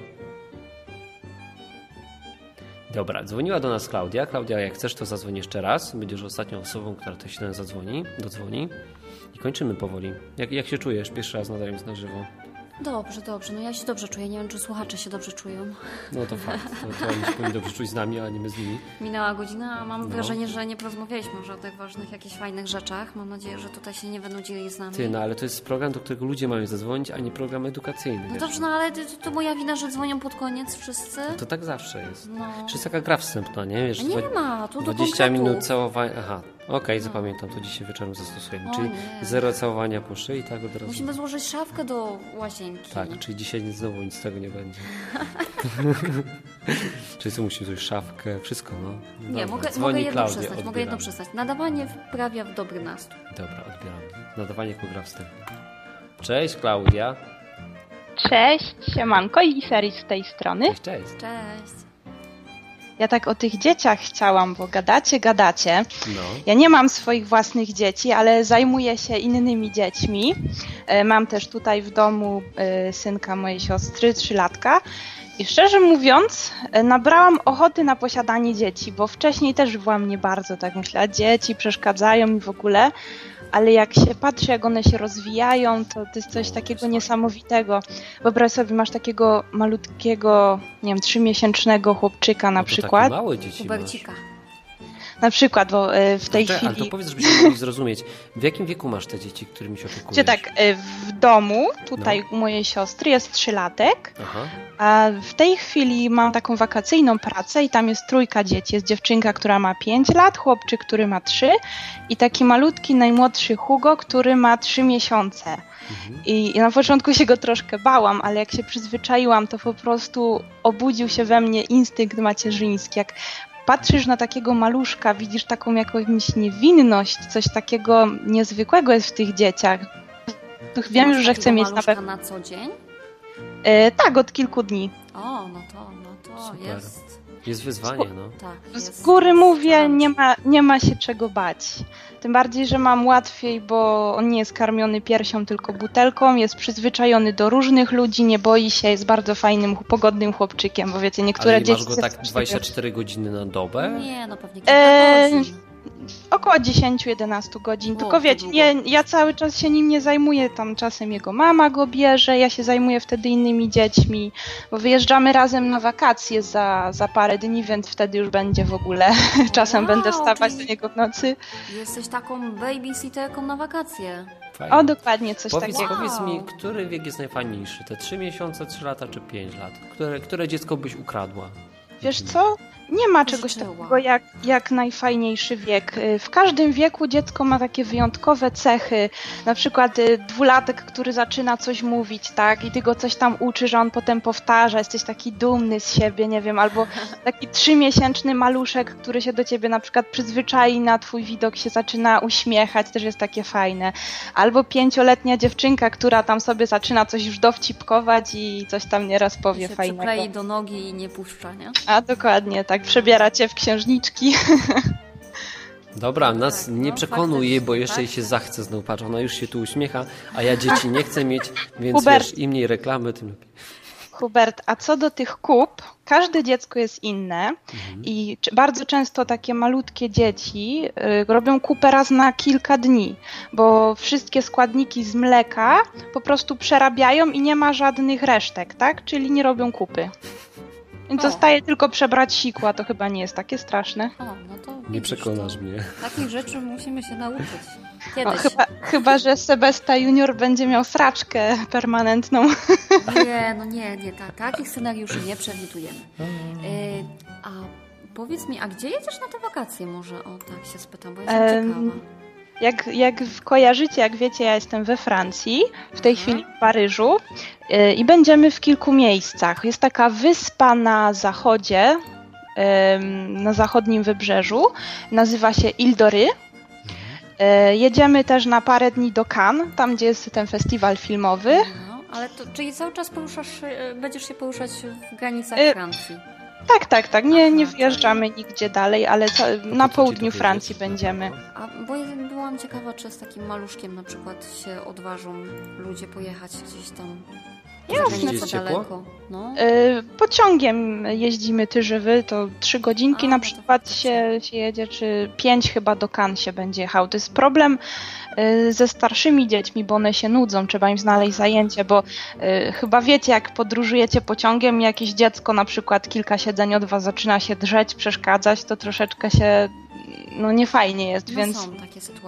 Dobra, dzwoniła do nas Klaudia. Klaudia, jak chcesz, to zadzwoń jeszcze raz. Będziesz ostatnią osobą, która to się zadzwoni, dodzwoni. I kończymy powoli. Jak, jak się czujesz? Pierwszy raz nadając na żywo. Dobrze, dobrze. No ja się dobrze czuję. Nie wiem, czy słuchacze się dobrze czują. No to fakt. To, to oni się powinni dobrze czuć z nami, a nie my z nimi. Minęła godzina, a mam No. wrażenie, że nie porozmawialiśmy już o tych ważnych, jakichś fajnych rzeczach. Mam nadzieję, że tutaj się nie wynudzili z nami. Ty, no ale to jest program, do którego ludzie mają zadzwonić, a nie program edukacyjny. No wiesz. dobrze, no ale to, to moja wina, że dzwonią pod koniec wszyscy. To tak zawsze jest. No. Czy jest taka gra wstępna, nie? Wiesz, Nie ma, tu do 20 konkretów. minut całowania. Aha, okej, zapamiętam, to dzisiaj wieczorem zastosujemy. O czyli nie. zero całowania po szyi, tak od razu. Musimy złożyć szafkę do łazienki. Tak, czyli dzisiaj nic- znowu nic z tego nie będzie. czyli co musimy zrobić szafkę, wszystko, no. Nie, Dobra, mogę, dzwoni mogę jedno Klaudia, przestać, mogę jedno przestać. Nadawanie wprawia w dobry nastrój. Dobra, odbieramy. Nadawanie jako gra wstępna. Cześć Klaudia. Cześć, siemanko i Seris z tej strony. Cześć, cześć. Ja tak o tych dzieciach chciałam, bo gadacie, gadacie. No. Ja nie mam swoich własnych dzieci, ale zajmuję się innymi dziećmi. E, Mam też tutaj w domu e, synka mojej siostry, trzylatka. I szczerze mówiąc, e, nabrałam ochoty na posiadanie dzieci, bo wcześniej też byłam nie bardzo tak myślała, dzieci przeszkadzają mi w ogóle, ale jak się patrzy, jak one się rozwijają, to to jest coś takiego niesamowitego. Wyobraź sobie, masz takiego malutkiego, nie wiem, trzymiesięcznego chłopczyka na No to przykład. Takie małe dzieci masz. Na przykład, bo e, w tej Czekaj, Ale to chwili... powiedz, żebyśmy mogli zrozumieć. W jakim wieku masz te dzieci, którymi się opiekujesz? Gdzie tak, e, w domu, tutaj No. u mojej siostry jest trzylatek, Aha. a w tej chwili mam taką wakacyjną pracę i tam jest trójka dzieci. Jest dziewczynka, która ma 5 lat, chłopczyk, który ma 3 i taki malutki, najmłodszy Hugo, który ma 3 miesiące. Mhm. I, I na początku się go troszkę bałam, ale jak się przyzwyczaiłam, to po prostu obudził się we mnie instynkt macierzyński. Jak patrzysz na takiego maluszka, widzisz taką jakąś niewinność, coś takiego niezwykłego jest w tych dzieciach. To Wiem już, że chcę mieć na pewno. na co dzień? E, tak, od kilku dni. O, no to, no to Super. jest... Jest wyzwanie, no. Tak, Z góry mówię, nie ma, nie ma się czego bać. Tym bardziej, że mam łatwiej, bo on nie jest karmiony piersią, tylko butelką, jest przyzwyczajony do różnych ludzi, nie boi się, jest bardzo fajnym, pogodnym chłopczykiem, bo wiecie, niektóre Ale dzieci... masz go tak 24 godziny na dobę? Nie, no pewnie kilka Eee, godzin. Około 10-11 godzin. O, Tylko to wiecie, nie, ja cały czas się nim nie zajmuję. Tam czasem jego mama go bierze, ja się zajmuję wtedy innymi dziećmi, bo wyjeżdżamy razem na wakacje za, za parę dni, więc wtedy już będzie w ogóle. Czasem Wow, będę wstawać do niego w nocy. Jesteś taką babysitterką na wakacje. Fajnie. O, dokładnie coś Powiedz, takiego. powiedz mi, który wiek jest najfajniejszy? Te 3 miesiące, 3 lata czy 5 lat? Które, które dziecko byś ukradła? Wiesz co? Nie ma czegoś takiego jak, jak najfajniejszy wiek. Y, W każdym wieku dziecko ma takie wyjątkowe cechy. Na przykład y, dwulatek, który zaczyna coś mówić, tak? I ty go coś tam uczysz, a on potem powtarza, jesteś taki dumny z siebie, nie wiem, albo taki trzymiesięczny maluszek, który się do ciebie na przykład przyzwyczai na twój widok, się zaczyna uśmiechać, też jest takie fajne. Albo pięcioletnia dziewczynka, która tam sobie zaczyna coś już dowcipkować i coś tam nieraz powie się fajnego. przyklei do nogi i nie puszcza, nie? A dokładnie, tak, przebiera cię w księżniczki. Dobra, nas tak, nie no, przekonuj jej, bo jeszcze jej tak. się zachce znowu. Patrz, ona już się tu uśmiecha, a ja dzieci nie chcę mieć, więc Hubert. wiesz, im mniej reklamy, tym lepiej. Hubert, a co do tych kup, każde dziecko jest inne Mhm. i bardzo często takie malutkie dzieci y, robią kupę raz na kilka dni, bo wszystkie składniki z mleka po prostu przerabiają i nie ma żadnych resztek, tak? Czyli nie robią kupy. Więc O. zostaje tylko przebrać sikła, to chyba nie jest takie straszne. O, no to Nie widzisz, przekonasz to mnie. Takich rzeczy musimy się nauczyć. O, Kiedyś. chyba, chyba, że Sebesta Junior będzie miał sraczkę permanentną. Nie, no nie, nie, ta, takich scenariuszy nie przewidujemy. Y, a powiedz mi, a gdzie jedziesz na te wakacje może? O, tak się spytam, bo jestem Em, ciekawa. Jak, jak kojarzycie, jak wiecie, ja jestem we Francji, w tej Aha. chwili w Paryżu yy, i będziemy w kilku miejscach. Jest taka wyspa na zachodzie, ym, na zachodnim wybrzeżu, nazywa się Ile Ré. Yy, Jedziemy też na parę dni do Cannes, tam gdzie jest ten festiwal filmowy. No, ale to, czyli cały czas poruszasz, się- będziesz się poruszać w granicach Y, Francji. Tak, tak, tak, nie, nie Aha, wjeżdżamy nigdzie dalej, ale na południu? Francji będziemy. A bo ja byłam ciekawa, czy z takim maluszkiem na przykład się odważą ludzie pojechać gdzieś tam. Jasne. ciepło? daleko. No. Y, Pociągiem jeździmy Tyżywy, to trzy godzinki A, na no przykład się, się jedzie, czy pięć chyba do Cannes się będzie jechał. To jest problem ze starszymi dziećmi, bo one się nudzą, trzeba im znaleźć zajęcie, bo y, chyba wiecie, jak podróżujecie pociągiem jakieś dziecko na przykład kilka siedzeń od was zaczyna się drzeć, przeszkadzać, to troszeczkę się no niefajnie jest, No więc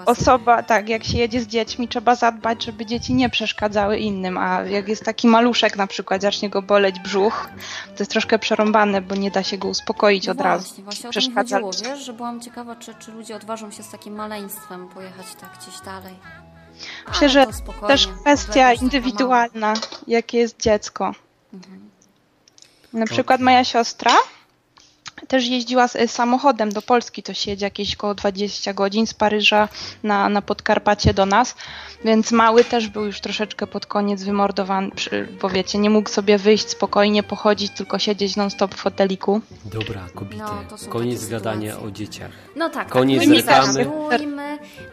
osoba, tak, jak się jedzie z dziećmi, trzeba zadbać, żeby dzieci nie przeszkadzały innym, a jak jest taki maluszek na przykład, zacznie go boleć brzuch, to jest troszkę przerąbane, bo nie da się go uspokoić No od razu. Właśnie, właśnie o Przeszkadza chodziło, wiesz, że byłam ciekawa, czy, czy ludzie odważą się z takim maleństwem pojechać tak gdzieś dalej. Myślę, że to Też kwestia indywidualna, jakie jest dziecko. Mhm. Na przykład moja siostra też jeździła z- samochodem do Polski, to się jedzie jakieś około 20 godzin z Paryża na, na Podkarpacie do nas, więc mały też był już troszeczkę pod koniec wymordowany, bo wiecie, nie mógł sobie wyjść spokojnie, pochodzić, tylko siedzieć non-stop w foteliku. Dobra, kobiety. No, Koniec gadania o dzieciach. No tak, Koniec tak, my nie reklamy.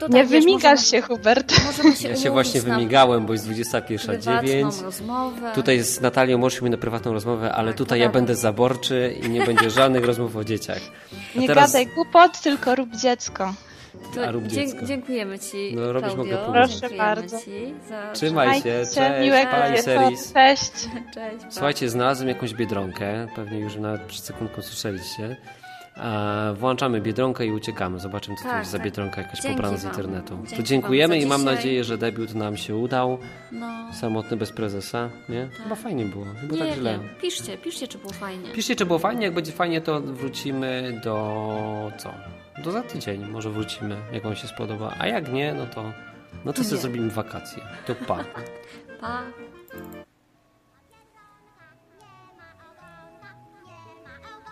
Nie wymigasz możemy- się, Hubert. Się Ja się właśnie na wymigałem, bo jest 21.09. prywatną rozmowę. Tutaj z Natalią możemy na prywatną rozmowę, ale Tak, tutaj ja będę zaborczy i nie będzie żadnych rozmów o dzieciach. A Nie teraz- gadaj głupot, tylko rób dziecko. A rób dzie- dziecko. dziękujemy Ci, No, robisz Klaudio. mogę. Proszę Dziękujemy bardzo. Ci za... Trzymaj się, cześć, miłego. Cześć. Cześć. Słuchajcie, znalazłem jakąś biedronkę, pewnie już nawet przed sekundką słyszeliście. E, włączamy biedronkę i uciekamy. Zobaczymy, co to Tak, jest za tak. biedronka jakaś Dzięki pobrana z internetu. Dzięki to dziękujemy za i mam dzisiaj. nadzieję, że debiut nam się udał. No, Samotny bez prezesa, nie? Chyba fajnie było, nie było nie tak źle. wiem. Piszcie, piszcie, czy było fajnie. Piszcie, czy było fajnie. Jak będzie fajnie, to wrócimy do co? Do za tydzień może wrócimy, jak wam się spodoba. A jak nie, no to no to sobie Nie. zrobimy wakacje. To pa. Pa.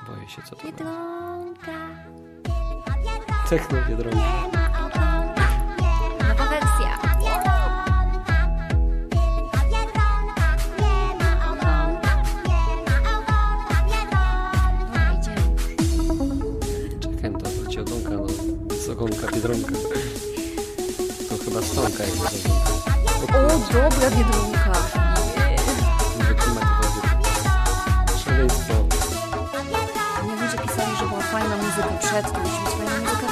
Boję się, co to będzie. Biedronka. Techno biedronka. Nowa wersja. Dobra, idziemy. Czekaj, to, to ci ogonka, no. Z ogonka biedronka. To chyba stonka jest biedronka. O, dobra biedronka. Może klimat wody. Szaleństwo. Była fajna muzyka przed, to musi być